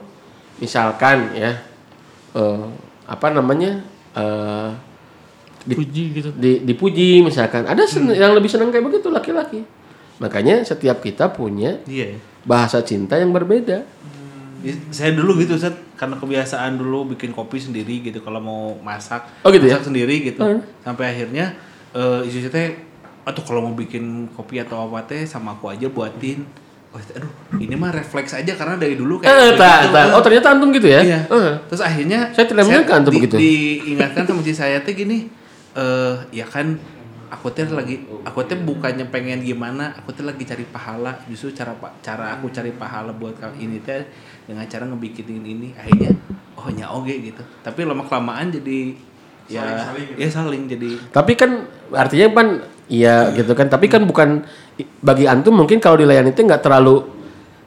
misalkan ya eh, apa namanya eh, di- Puji gitu. di- dipuji misalkan ada sen- yang lebih senang kayak begitu laki-laki makanya setiap kita punya Iya. bahasa cinta yang berbeda Ya, Saya dulu gitu Ustaz, karena kebiasaan dulu bikin kopi sendiri gitu kalau mau masak. Oh, gitu ya? masak sendiri gitu. Oh. Sampai akhirnya eh istri teh atau kalau mau bikin kopi atau apa teh sama aku aja buatin. Oh, aduh, ini mah refleks aja karena dari dulu eh, kayak tak, begitu. tak. oh ternyata antum gitu ya Iya. Eh. Terus akhirnya Saya tidak menyangka antum begitu. Diingatkan sama istri saya teh gini, eh ya kan aku teh lagi aku teh bukannya pengen gimana, aku teh lagi cari pahala. Justru cara cara aku cari pahala buat kali ini teh dengan cara ngebikinin ini akhirnya oh nya oge gitu. Tapi lama kelamaan jadi ya ya saling jadi tapi kan artinya kan iya gitu kan tapi kan bukan bagi antum mungkin kalau dilayani itu nggak terlalu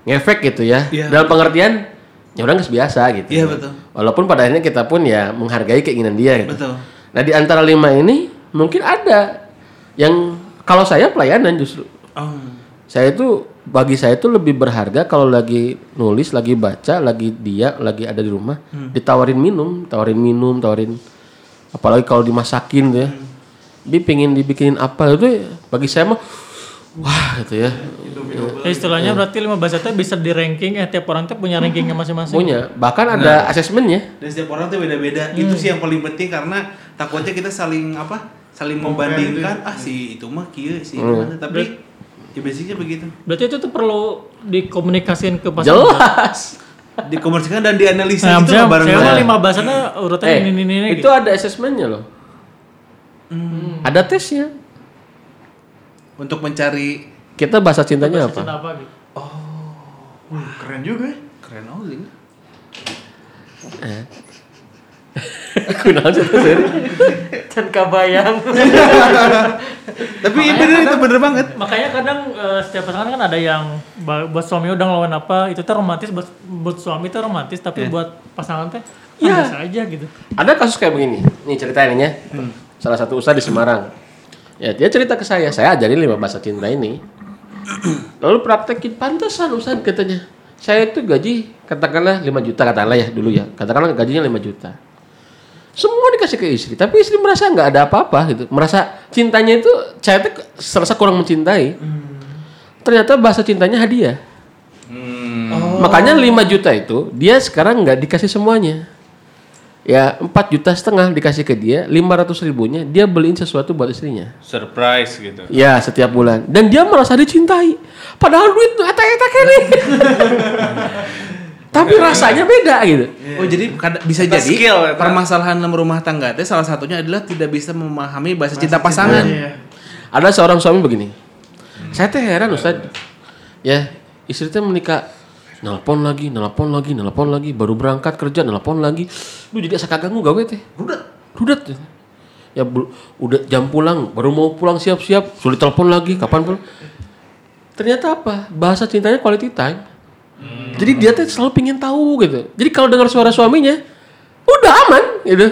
ngefek gitu ya Iya. dalam pengertian ya nggak biasa gitu Iya, betul. walaupun pada akhirnya kita pun ya menghargai keinginan dia gitu Betul. nah di antara lima ini mungkin ada yang kalau saya pelayanan justru. Oh. Saya itu bagi saya itu lebih berharga kalau lagi nulis, lagi baca, lagi dia, lagi ada di rumah, ditawarin minum, tawarin minum, tawarin apalagi kalau dimasakin tuh ya. Dia pengen dibikinin apa itu ya, bagi saya mah wah gitu ya. Ya, istilahnya berarti lima bahasa itu bisa di ranking eh tiap orang tuh punya rankingnya masing-masing. Punya, bahkan ada asesmennya. dan setiap orang tuh beda-beda. Itu sih yang paling penting karena takutnya kita saling apa saling membandingkan ah si itu mah kia si itu mana tapi ya basicnya begitu Berarti itu tuh perlu dikomunikasiin ke pasangan. Jelas. dikomunikasikan dan dianalisa Nah, gitu bareng saya mah lima bahasanya urutan Eh, ini ini ini. itu gitu. ada asesmennya loh. Ada tesnya. untuk mencari Kita bahasa cintanya apa? Cinta apa gitu. Wah, keren juga ya. keren oh ini Kunaon sih itu, Sir? Can kabayang. tapi iya bener itu bener banget Makanya kadang eh, setiap pasangan kan ada yang buat suami udah ngelawan apa itu tuh romantis buat buat suami itu romantis tapi buat pasangan teh Iya. biasa aja gitu. Ada kasus kayak begini. Nih ceritain ya. Salah satu ustadz di Semarang. Ya dia cerita ke saya. Saya ajarin lima bahasa cinta ini. Lalu praktekin pantesan ustadz katanya. Saya itu gaji katakanlah 5 juta katakanlah ya dulu ya. Katakanlah gajinya 5 juta. Semua dikasih ke istri, tapi istri merasa nggak ada apa-apa gitu. Merasa cintanya itu saya tuh serasa kurang mencintai. Ternyata bahasa cintanya hadiah. Makanya 5 juta itu dia sekarang nggak dikasih semuanya. Ya 4 juta setengah dikasih ke dia, 500 ribunya dia beliin sesuatu buat istrinya. Surprise gitu. Ya setiap bulan. Dan dia merasa dicintai. Padahal duit eta-eta kene. Tapi rasanya beda gitu. oh jadi kada- bisa Eta jadi skill, eta. permasalahan dalam rumah tangga teh salah satunya adalah tidak bisa memahami bahasa cinta pasangan Iya. Ada seorang suami begini. Saya teh heran Ustaz. Ya, istri teh menikah nelpon lagi, nelpon lagi, nelpon lagi, baru berangkat kerja nelpon lagi. Lu jadi asa kaganggu gawe teh. Rudat. Rudat. Ya bel- udah jam pulang, baru mau pulang siap-siap, sulit telepon lagi, kapan pun. Ternyata apa? Bahasa cintanya quality time. Jadi dia tuh selalu pingin tahu gitu. Jadi kalau dengar suara suaminya, udah aman gitu.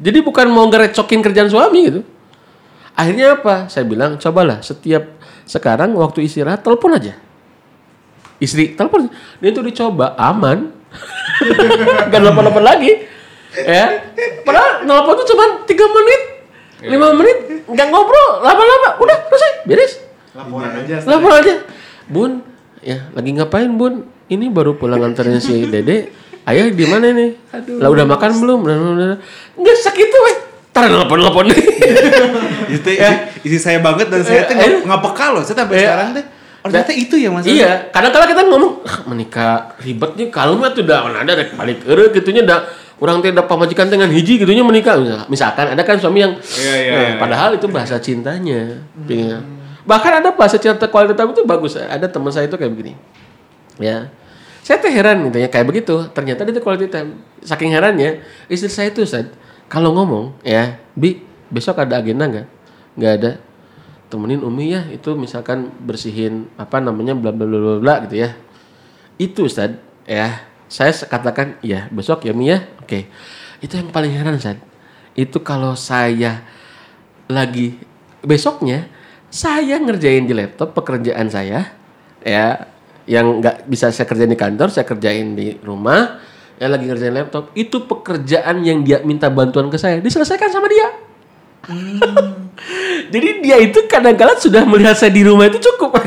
Jadi bukan mau ngerecokin kerjaan suami gitu. Akhirnya apa? Saya bilang cobalah setiap sekarang waktu istirahat telepon aja. Istri telepon. Dia tuh dicoba aman. Gak nelpon-nelpon lagi. Ya. Padahal nelpon tuh cuma 3 menit. 5 menit nggak ngobrol lama-lama udah selesai beres Laporan aja. lapor aja bun ya lagi ngapain bun ini baru pulang anterin si dede. Ayah di mana nih lah udah makan belum? Nggak segitu weh. Tar nelpon nelpon nih. Itu isi, isi saya banget dan saya tuh Eh, nggak nggak peka loh. Saya sampai Eh, sekarang teh. Oh, ternyata itu ya masalahnya. iya. Kadang-kadang kita ngomong ah, menikah ribetnya kalau mah tuh udah mana ada rek balik ere gitunya dah orang teh udah pamajikan dengan hiji gitunya menikah. Misal- misalkan ada kan suami yang Iya, iya, eh, iya. padahal itu bahasa cintanya. Pengen- bahkan ada bahasa cinta time itu bagus. Ada teman saya itu kayak begini. Ya saya teh heran gitu ya kayak begitu. Ternyata dia tuh quality time. Saking herannya istri saya itu Ustaz, kalau ngomong ya bi besok ada agenda nggak? Nggak ada. Temenin umi ya itu misalkan bersihin apa namanya bla bla bla bla, gitu ya. Itu Ustaz ya saya katakan ya besok ya mi ya. Oke. Itu yang paling heran Ustaz. Itu kalau saya lagi besoknya saya ngerjain di laptop pekerjaan saya ya yang nggak bisa saya kerjain di kantor saya kerjain di rumah ya lagi ngerjain laptop itu pekerjaan yang dia minta bantuan ke saya diselesaikan sama dia. Jadi dia itu kadang-kadang sudah melihat saya di rumah itu cukup.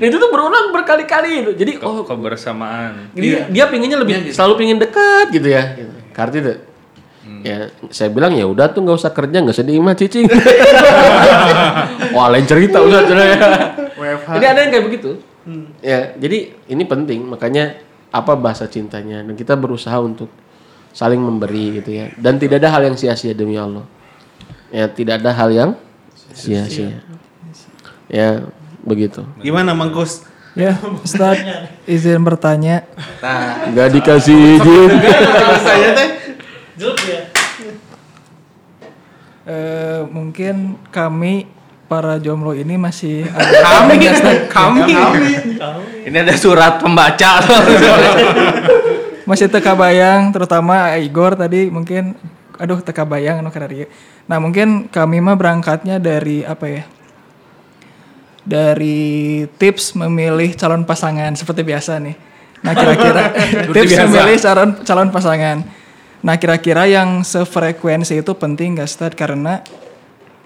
Dan itu tuh berulang berkali-kali itu. Jadi oh kebersamaan. jadi dia pinginnya lebih selalu pingin dekat gitu ya. Kartu itu. Ya, saya bilang ya udah tuh nggak usah kerja nggak sedih mah cicing. Wah lain cerita udah ya. Jadi ada yang kayak begitu. Ya, jadi ini penting makanya apa bahasa cintanya dan kita berusaha untuk saling memberi gitu ya dan tidak ada hal yang sia-sia demi Allah. Ya, tidak ada hal yang sia-sia. Ya, begitu. Gimana Mangkus? Ya, Ustaz, izin bertanya. Nggak dikasih izin. saya teh Eh, mungkin kami para jomblo ini masih ada Kami, kami, Ini ada surat pembaca. masih teka bayang terutama Igor tadi mungkin aduh teka bayang anu karena. Nah, mungkin kami mah berangkatnya dari apa ya? Dari tips memilih calon pasangan seperti biasa nih. Nah, kira-kira tips memilih calon calon pasangan. Nah, kira-kira yang sefrekuensi itu penting gak Stad? Karena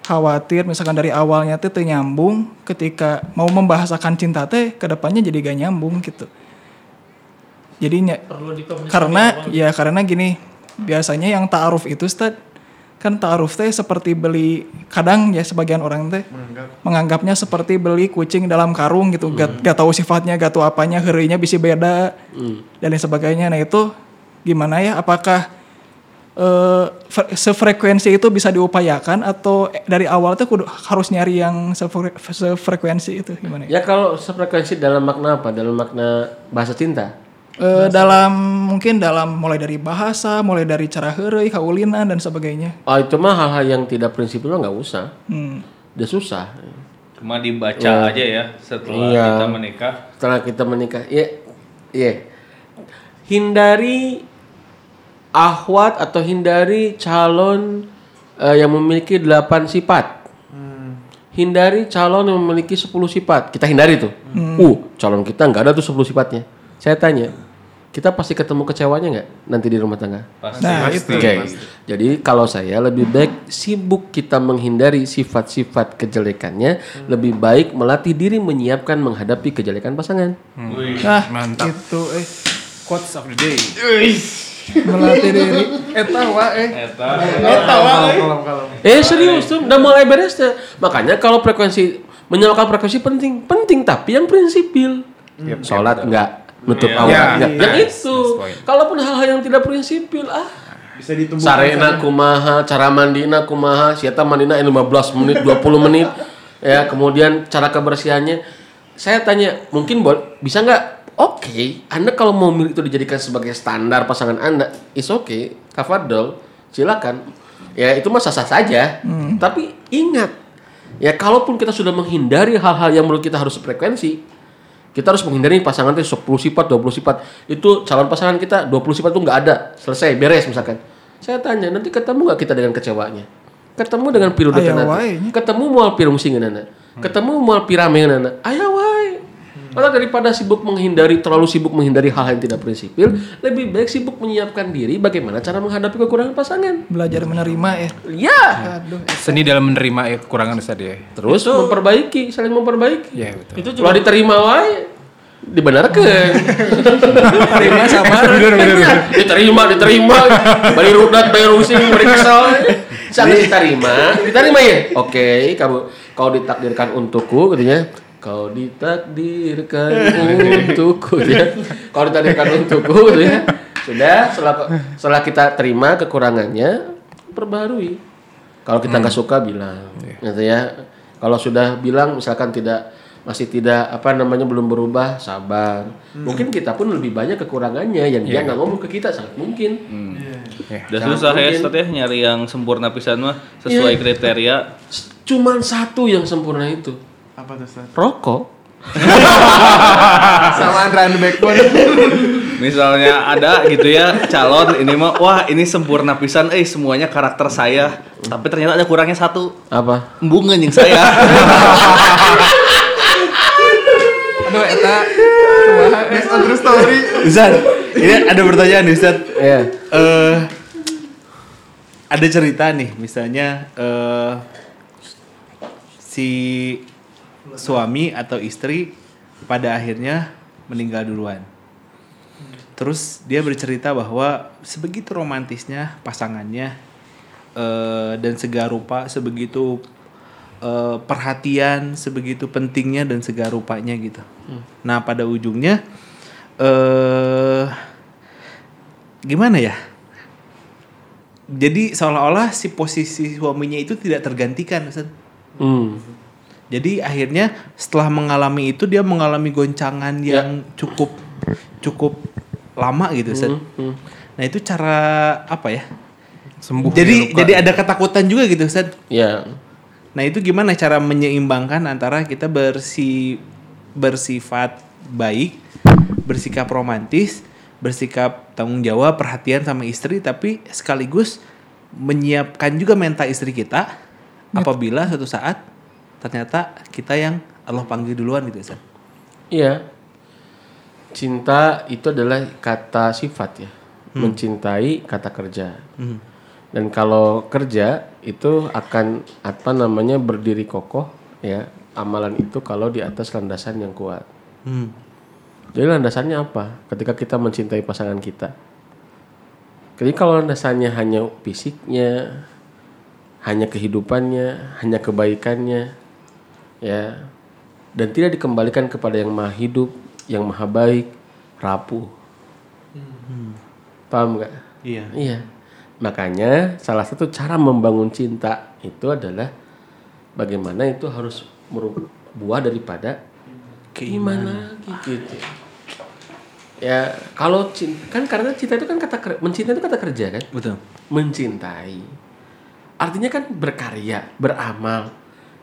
khawatir misalkan dari awalnya teh teu nyambung ketika mau membahasakan cinta teh ke depannya jadi gak nyambung gitu. Jadinya karena ya karena gini biasanya yang ta'aruf itu Ustad kan ta'aruf teh seperti beli kadang ya sebagian orang teh menganggapnya seperti beli kucing dalam karung gitu. Gak, gak tahu sifatnya gak tahu apanya herinya bisa beda dan lain sebagainya. Nah itu gimana ya? Apakah eh, fre- sefrekuensi itu bisa diupayakan atau dari awal tuh kudu harus nyari yang sefre- sefrekuensi itu gimana ya? Ya kalau sefrekuensi dalam makna apa? Dalam makna bahasa cinta. Eh, dalam mungkin dalam mulai dari bahasa, mulai dari cara heureuy, kaulinan dan sebagainya. Oh itu mah hal-hal yang tidak prinsipil nggak usah. Hmm. Udah susah. Cuma dibaca aja ya setelah Iya. kita menikah. Setelah kita menikah, ya, ya. Hindari ahwat atau hindari calon eh, yang memiliki 8 sifat. Hindari calon yang memiliki 10 sifat. Kita hindari tuh. Uh, calon kita nggak ada tuh 10 sifatnya. Saya tanya, kita pasti ketemu kecewanya nggak nanti di rumah tangga? Pasti. Nah, Oke. Jadi kalau saya lebih baik sibuk kita menghindari sifat-sifat kejelekannya, lebih baik melatih diri menyiapkan menghadapi kejelekan pasangan. Nah, itu eh Quotes of the day. Melatih diri. Eta eh. Eta. Eta wa eh. Eh serius tuh, udah mulai beres tuh. Makanya kalau frekuensi menyalakan frekuensi penting, penting tapi yang prinsipil. Sholat enggak, nutup Iya. aurat enggak. iya. Yang itu. Kalaupun hal-hal yang tidak prinsipil, ah Bisa ditumbuhkan. Sarena kumaha, cara mandina kumaha, siapa mandina 15 menit, 20 menit. Ya, kemudian cara kebersihannya. Saya tanya, mungkin bisa nggak? Oke, Anda kalau mau milih itu dijadikan sebagai standar pasangan Anda, is okay, kafadol, silakan. Ya itu mah sah-sah saja. Tapi ingat, ya kalaupun kita sudah menghindari hal-hal yang menurut kita harus frekuensi, Kita harus menghindari pasangan itu 10 sifat, 20 sifat. Itu calon pasangan kita 20 sifat itu nggak ada. Selesai, beres misalkan. Saya tanya, nanti ketemu nggak kita dengan kecewanya? Ketemu dengan piru dekan. Ketemu mau pirung singeunana. Ketemu mau pirame nana. Aya wae. Malah daripada sibuk menghindari terlalu sibuk menghindari hal yang tidak prinsipil, lebih baik sibuk menyiapkan diri bagaimana cara menghadapi kekurangan pasangan. Belajar menerima ya. Ya, Aduh. Seni dalam menerima ya, kekurangan tadi ya. terus memperbaiki, saling memperbaiki. Iya betul. Itu Kalau juga diterima wae dibenarkan. Terima sabar. diterima, diterima. Bari rudat, bari rusing, bari kesal. Sangat diterima, diterima ya. Oke, kamu kau ditakdirkan untukku katanya. Kau ditakdirkan untukku ya. Kau ditakdirkan untukku ya. Sudah setelah setelah kita terima kekurangannya perbarui. Kalau kita nggak suka bilang, gitu ya. Kalau sudah bilang misalkan tidak masih tidak apa namanya belum berubah, sabar. Mungkin kita pun lebih banyak kekurangannya yang dia nggak ngomong ke kita sangat mungkin. Udah Sangat susah ya. Ustaz ya nyari yang sempurna pisan mah sesuai Iya. kriteria. Cuman satu yang sempurna itu Apa tuh Ustaz? rokok. Sama Run Backbone. Misalnya ada gitu ya calon ini mah wah ini sempurna pisan eh semuanya karakter saya. Tapi ternyata ada kurangnya satu. Apa? Embungan yang saya. Aduh eta Based on true story. Ustaz, ini ada pertanyaan nih Ustaz. Ya. Eh, ada cerita nih, misalnya eh, si suami atau istri pada akhirnya meninggal duluan. Terus dia bercerita bahwa sebegitu romantisnya pasangannya eh, dan segala rupa sebegitu eh, perhatian, sebegitu pentingnya dan segala rupanya gitu. Nah pada ujungnya eh gimana ya? Jadi seolah-olah si posisi suaminya itu tidak tergantikan, Ustaz. Hmm. Jadi akhirnya setelah mengalami itu dia mengalami goncangan yang cukup cukup lama gitu, Ustaz. Hmm. Nah, itu cara apa ya? Sembuh. jadi jadi ada ketakutan juga gitu, Ustaz. Ya. Nah, itu gimana cara menyeimbangkan antara kita bersi bersifat baik, bersikap romantis, bersikap tanggung jawab, perhatian sama istri tapi sekaligus menyiapkan juga mental istri kita apabila suatu saat ternyata kita yang Allah panggil duluan gitu, Ustaz. Iya. Cinta itu adalah kata sifat ya. Mencintai kata kerja. Dan kalau kerja itu akan apa namanya berdiri kokoh ya. Amalan itu kalau di atas landasan yang kuat. Hmm. Jadi landasannya apa? Ketika kita mencintai pasangan kita. Jadi kalau landasannya hanya fisiknya, hanya kehidupannya, hanya kebaikannya, ya, dan tidak dikembalikan kepada yang maha hidup, yang maha baik, rapuh. Paham nggak? Iya. Iya. Makanya salah satu cara membangun cinta itu adalah bagaimana itu harus buah daripada keimanan gitu. Ya, kalau cinta kan karena cinta itu kan kata mencinta itu kata kerja kan? Betul. Mencintai. Artinya kan berkarya, beramal.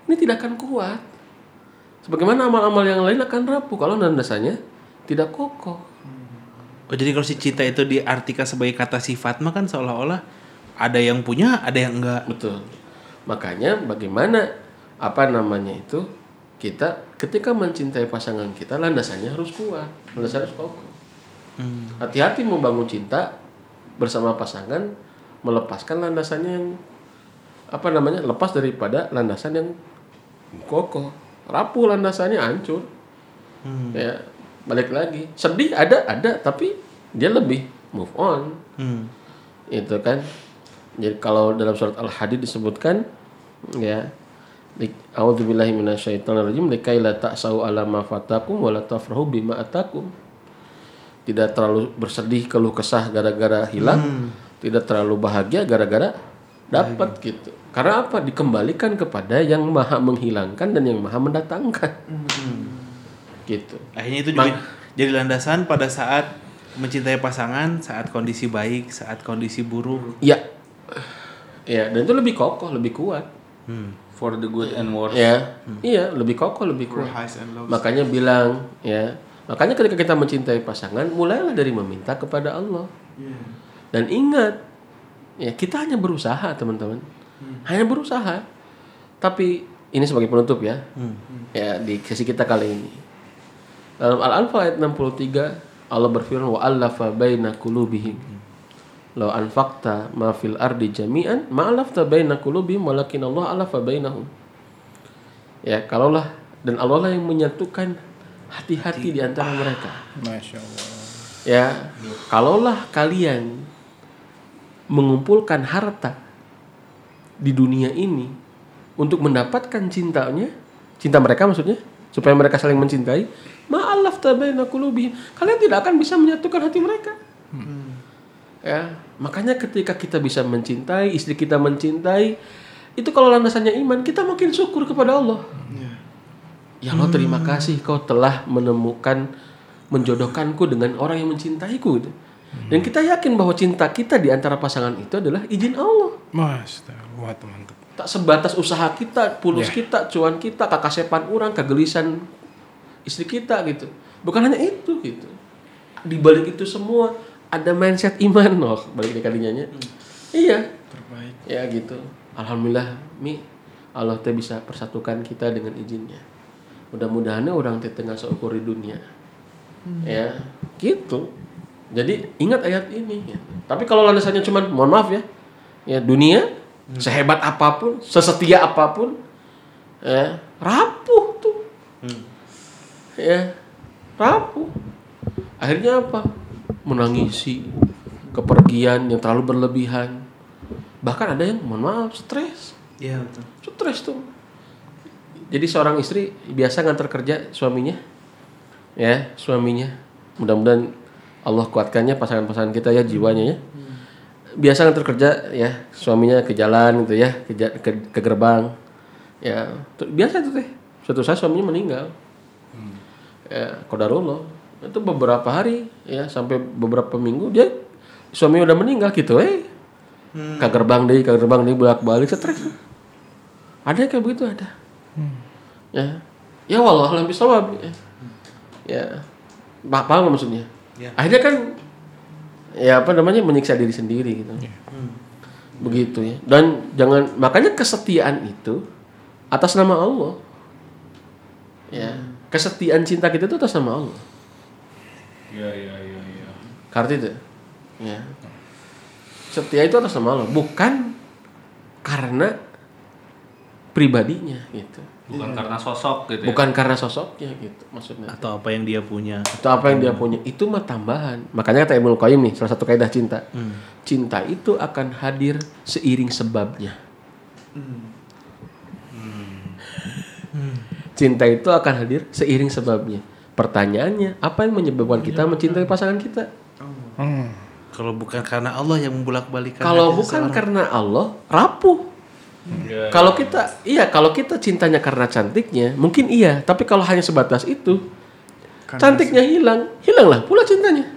Ini tidak akan kuat. Sebagaimana amal-amal yang lain akan rapuh kalau landasannya tidak kokoh. Oh, jadi kalau si cinta itu diartikan sebagai kata sifat mah kan seolah-olah ada yang punya, ada yang enggak. Betul. Makanya bagaimana apa namanya itu kita ketika mencintai pasangan kita landasannya harus kuat, landasannya harus kokoh. Hati-hati membangun cinta bersama pasangan melepaskan landasannya yang apa namanya lepas daripada landasan yang kokoh, rapuh landasannya hancur. Ya balik lagi sedih ada ada tapi dia lebih move on Hmm. itu kan jadi kalau dalam surat al-hadid disebutkan ya A'udzubillahi minasyaitonirrajim likai la ta'sau ala ma fatakum wa la tafrahu bima atakum. Tidak terlalu bersedih keluh kesah gara-gara hilang, tidak terlalu bahagia gara-gara dapat gitu. Karena apa? Dikembalikan kepada yang maha menghilangkan dan yang maha mendatangkan. Gitu. Akhirnya itu juga jadi landasan pada saat mencintai pasangan, saat kondisi baik, saat kondisi buruk. Ya. Ya, dan itu lebih kokoh, lebih kuat. For the good and worse. Ya, iya lebih kokoh, lebih For kuat. highs and lows. Makanya bilang ya, makanya ketika kita mencintai pasangan, mulailah dari meminta kepada Allah. Dan ingat, ya kita hanya berusaha teman-teman, hanya berusaha. Tapi ini sebagai penutup ya, ya di sesi kita kali ini. Dalam Al-Anfal ayat 63 Allah berfirman wa allafa baina qulubihim. Law anfaqta ma fil ardi jami'an ma alafta baina qulubihim walakin Allah alafa bainahum. Ya, kalaulah dan Allah lah yang menyatukan hati-hati di antara mereka. Masya Allah. Ya, kalaulah kalian mengumpulkan harta di dunia ini untuk mendapatkan cintanya, cinta mereka maksudnya, supaya mereka saling mencintai, ma'alaf tabaina qulubihim. Kalian tidak akan bisa menyatukan hati mereka. Ya, makanya ketika kita bisa mencintai, istri kita mencintai, itu kalau landasannya iman, kita makin syukur kepada Allah. Ya Allah terima kasih kau telah menemukan menjodohkanku dengan orang yang mencintaiku gitu. Dan kita yakin bahwa cinta kita di antara pasangan itu adalah izin Allah. Mas, wah mantap. Tak sebatas usaha kita, pulus Ya. kita, cuan kita, kakasepan orang, kegelisan istri kita gitu. Bukan hanya itu gitu. Di balik itu semua ada mindset iman loh, balik kalinya nya. Iya. Terbaik. Ya gitu. Alhamdulillah Mi Allah teh bisa persatukan kita dengan izinnya. Mudah-mudahan orang teh tengah seukur di dunia. Ya, gitu. Jadi ingat ayat ini. ya. Tapi kalau landasannya cuma mohon maaf ya, ya dunia sehebat apa pun, sesetia apa pun, ya rapuh tuh. Ya, rapuh. Akhirnya apa? Menangisi kepergian yang terlalu berlebihan. Bahkan ada yang mohon maaf stres. Iya betul. Stres tuh. Jadi seorang istri biasa ngantar kerja suaminya. Ya, suaminya. Mudah-mudahan Allah kuatkannya pasangan-pasangan kita ya jiwanya ya. Biasa ngantar kerja ya, suaminya ke jalan gitu ya, ke, ke, ke gerbang. Ya, tuh- biasa itu teh. Suatu saat suaminya meninggal. Ya, kodarullah. Itu beberapa hari ya, sampai beberapa minggu dia suaminya udah meninggal gitu eh. Ke gerbang deh, ke gerbang deh bolak-balik stres. Ada kayak begitu ada. Ya. Ya wallah alam bisawab. Ya. ya. Pa- Paham maksudnya? Ya. Akhirnya kan ya apa namanya menyiksa diri sendiri gitu. Begitu ya. Dan jangan makanya kesetiaan itu atas nama Allah. Ya. Kesetiaan cinta kita itu atas nama Allah. Iya, iya, iya, iya. Kartu itu. Ya. Setia itu atas nama Allah, bukan karena pribadinya gitu. Bukan karena sosok gitu ya. Bukan karena sosoknya gitu maksudnya. Atau apa yang dia punya. Itu apa yang dia punya itu mah tambahan. Makanya kata Ibnu Qayyim nih salah satu kaidah cinta. Cinta itu akan hadir seiring sebabnya. Cinta itu akan hadir seiring sebabnya. Pertanyaannya, apa yang menyebabkan kita mencintai pasangan kita? Kalau bukan karena Allah yang membulak-balikan. Kalau hati bukan seseorang. karena Allah, rapuh. Kalau kita, iya, kalau kita cintanya karena cantiknya, mungkin iya. Tapi kalau hanya sebatas itu, cantiknya hilang, hilanglah pula cintanya.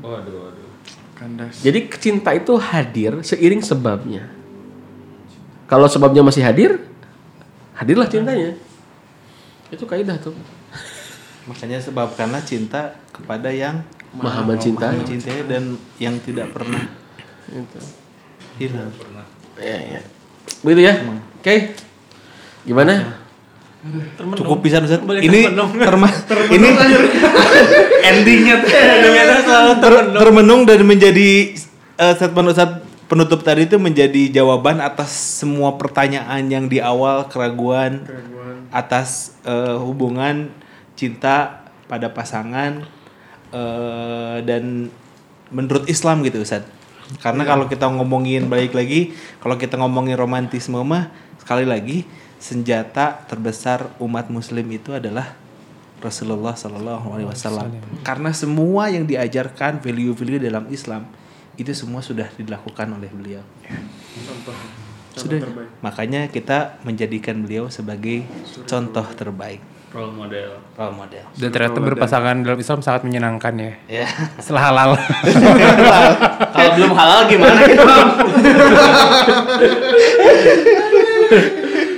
Waduh, waduh. Kandas. Jadi cinta itu hadir seiring sebabnya. Kalau sebabnya masih hadir, hadirlah cintanya. Itu kaidah tuh. Makanya sebabkanlah cinta kepada yang Maha mencintai. mencintai dan yang tidak pernah Itu. hilang. Ya, ya. Begitu ya. Oke. Gimana? Cukup bisa Ustaz. Ini terma ini endingnya ter- termenung dan menjadi eh, statement Ustaz penutup tadi itu menjadi jawaban atas semua pertanyaan yang di awal keraguan, atas eh, hubungan cinta pada pasangan eh, dan menurut Islam gitu Ustaz. Karena kalau kita ngomongin balik lagi, kalau kita ngomongin romantisme mah sekali lagi senjata terbesar umat muslim itu adalah Rasulullah Shallallahu Alaihi Wasallam. Karena semua yang diajarkan value-value dalam Islam itu semua sudah dilakukan oleh beliau. Sudah. Makanya kita menjadikan beliau sebagai contoh terbaik, Role model. role model. Dan ternyata berpasangan dalam Islam sangat menyenangkan ya. Ya. Setelah halal. Kalau belum halal gimana gitu?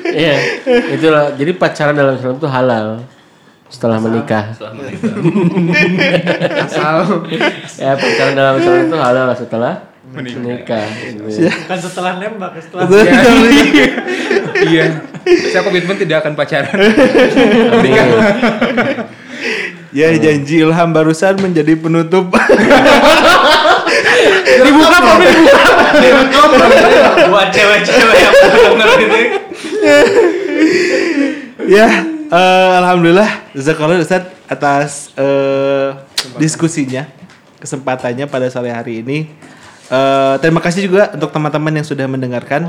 Iya, itulah. Jadi pacaran dalam Islam itu halal setelah menikah. Setelah menikah. Asal Ya, pacaran dalam Islam itu halal setelah menikah. Gitu. Bukan setelah nembak, setelah iya. Saya komitmen tidak akan pacaran. Ya janji Ilham barusan menjadi penutup. Dibuka apa Buat cewek-cewek yang denger ini. ya, eh, alhamdulillah Zakallah Ustaz atas eh, diskusinya, kesempatannya pada sore hari ini. Eh, terima kasih juga untuk teman-teman yang sudah mendengarkan.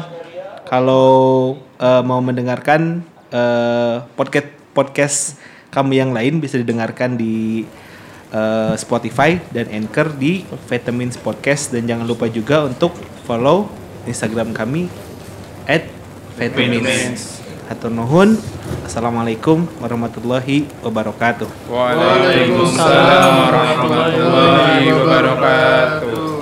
Kalau eh, mau mendengarkan eh, podcast podcast kami yang lain bisa didengarkan di eh, Spotify dan Anchor di Vitamins Podcast dan jangan lupa juga untuk follow Instagram kami at Vitamins. Hatur. Assalamualaikum warahmatullahi wabarakatuh. Waalaikumsalam warahmatullahi wabarakatuh.